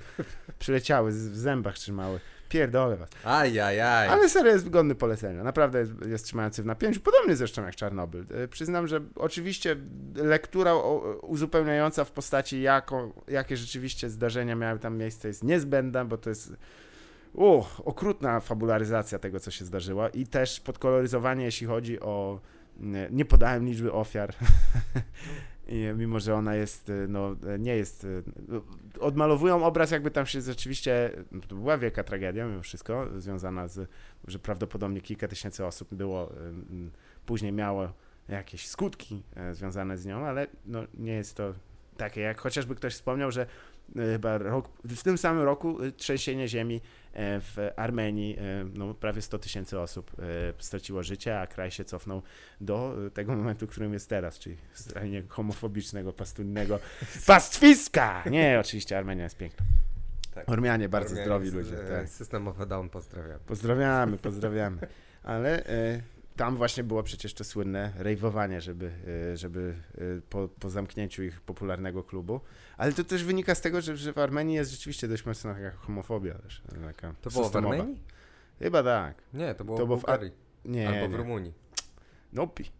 przyleciały, w zębach trzymały. Pierdolę was. Ajajaj. Ale serio jest godny polecenia. Naprawdę jest, jest trzymający w napięciu. Podobnie zresztą jak Czarnobyl. E, Przyznam, że oczywiście lektura uzupełniająca w postaci, jaką, jakie rzeczywiście zdarzenia miały tam miejsce, jest niezbędna, bo to jest u, okrutna fabularyzacja tego, co się zdarzyło i też podkoloryzowanie, jeśli chodzi o... Nie, podałem liczby ofiar. [LAUGHS] Mimo, że ona jest, y, no, nie jest. y, Odmalowują obraz, jakby tam się rzeczywiście. no, To była wielka tragedia, mimo wszystko, związana z. że prawdopodobnie kilka tysięcy osób było. y, Później miało jakieś skutki związane z nią, ale no, nie jest to takie, jak chociażby ktoś wspomniał, że chyba rok, w tym samym roku e, trzęsienie ziemi e, w Armenii, e, no, prawie 100 tysięcy osób e, straciło życie, a kraj się cofnął do e, tego momentu, którym jest teraz, czyli skrajnie homofobicznego, pastylnego [LAUGHS] pastwiska! Nie, oczywiście Armenia jest piękna. Tak. Ormianie bardzo Ormianie zdrowi z- ludzie. e, Tak. System of a Down pozdrawiam. Pozdrawiamy, [LAUGHS] pozdrawiamy. Ale e, tam właśnie było przecież to słynne rejwowanie, żeby, e, żeby e, po, po zamknięciu ich popularnego klubu. Ale to też wynika z tego, że, że w Armenii jest rzeczywiście dość mocna taka homofobia też. Taka To było w systemowa. Armenii? Chyba tak. Nie, to było To w w Ar- Bułgarii. Nie, Albo w nie. Rumunii. Nopi.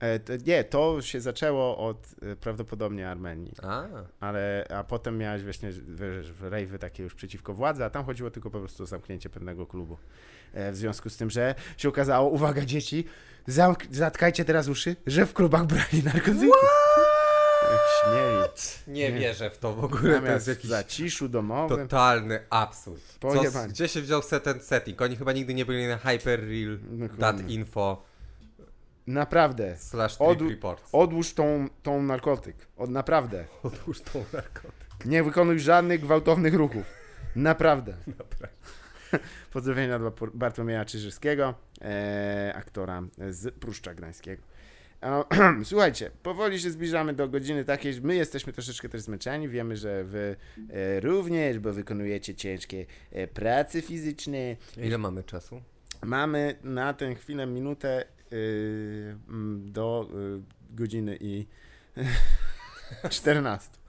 E, nie, to się zaczęło od e, prawdopodobnie Armenii. A, ale a potem miałeś właśnie wiesz, rejwy takie już przeciwko władzy, a tam chodziło tylko po prostu o zamknięcie pewnego klubu. E, W związku z tym, że się okazało, uwaga dzieci, zamk- zatkajcie teraz uszy, że w klubach brali narkotyki. Jak śmieli. nie Nie. wierzę w to w ogóle. To jest jakiś zaciszu domowym. totalny absurd. Co, gdzie się wziął set ten setting? Oni chyba nigdy nie byli na Hyperreal, Dokładnie. dat info, Naprawdę. slash Od-. Odłóż tą, tą narkotyk. Od, naprawdę. Odłóż tą narkotyk. Nie wykonuj żadnych gwałtownych ruchów. Naprawdę. [LAUGHS] Dobra. Pozdrowienia dla Bartłomieja Czyżewskiego, e, aktora z Pruszcza Gdańskiego. E, [CLEARS THROAT] Słuchajcie, powoli się zbliżamy do godziny takiej, że my jesteśmy troszeczkę też zmęczeni, wiemy, że wy e, również, bo wykonujecie ciężkie e, prace fizyczne. Ile mamy czasu? Mamy na tę chwilę minutę y, do y, godziny i [LAUGHS] 14.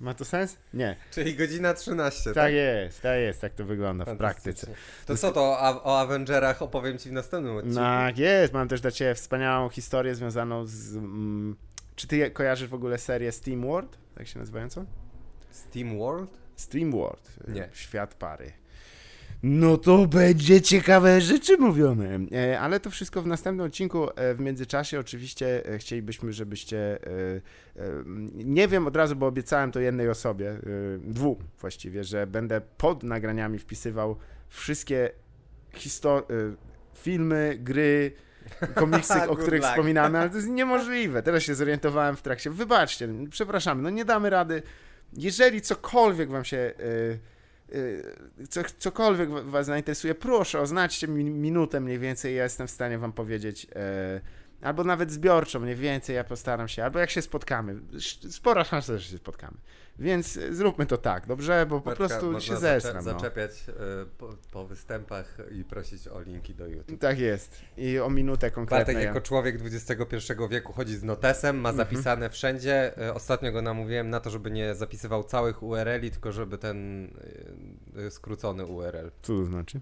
Ma to sens? Nie. Czyli godzina 13, Tak jest, tak jest, tak to wygląda w praktyce. To co to o, o Avengerach opowiem ci w następnym odcinku? Tak jest, mam też dla Ciebie wspaniałą historię związaną z... Mm, czy Ty kojarzysz w ogóle serię SteamWorld? Tak się nazywającą? Steam World? SteamWorld. Nie. Świat pary. No to będzie ciekawe rzeczy mówione. E, ale to wszystko w następnym odcinku. E, w międzyczasie oczywiście e, chcielibyśmy, żebyście. Nie wiem od razu, bo obiecałem to jednej osobie, dwóm właściwie, że będę pod nagraniami wpisywał wszystkie histo- e, filmy, gry, [LAUGHS] komiksy, o których luck. wspominamy, ale to jest niemożliwe. Teraz się zorientowałem w trakcie. Wybaczcie, przepraszamy, no nie damy rady. Jeżeli cokolwiek wam się... y, y, co, cokolwiek wa- was zainteresuje, proszę oznaczcie mi minutę mniej więcej, ja jestem w stanie wam powiedzieć, y, albo nawet zbiorczo mniej więcej, ja postaram się, albo jak się spotkamy, spora szansa, że się spotkamy. Więc y, zróbmy to tak, dobrze? Bo po Bartka, prostu się zacze- zestram. No. Zaczepiać e, po, po występach i prosić o linki do YouTube. Tak jest. I o minutę konkretnie. Bartek jako człowiek XXI wieku chodzi z notesem, Mhm. ma zapisane wszędzie. E, Ostatnio go namówiłem na to, żeby nie zapisywał całych URL-i, tylko żeby ten e, skrócony URL. Co to znaczy?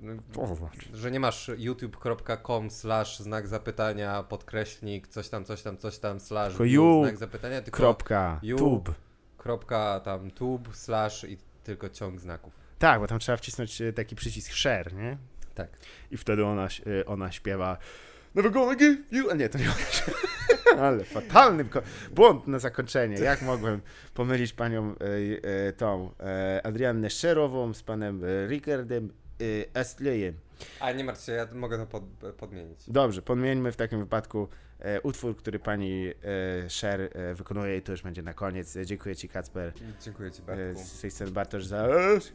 No, To znaczy. Że nie masz youtube.com slash znak zapytania, podkreślnik, coś tam, coś tam, coś tam, slash Tylko you, znak zapytania, tylko Kropka, You. tube. kropka tam tube, slash i tylko ciąg znaków. Tak, bo tam trzeba wcisnąć y, taki przycisk share, nie? Tak. I wtedy ona, y, ona śpiewa Never gonna give you... A nie, to nie ona. [LAUGHS] Ale fatalny błąd na zakończenie. Jak mogłem pomylić panią y, y, tą y, Adriannę Szerową z panem y, Rickardem y, Astleyem. A nie martw się, ja mogę to pod, podmienić. Dobrze, podmieńmy w takim wypadku e, utwór, który pani e, Sher e, wykonuje i to już będzie na koniec. E, dziękuję ci Kacper Dziękuję ci e, Bartku. z tej sceny Bartosz za Kacper.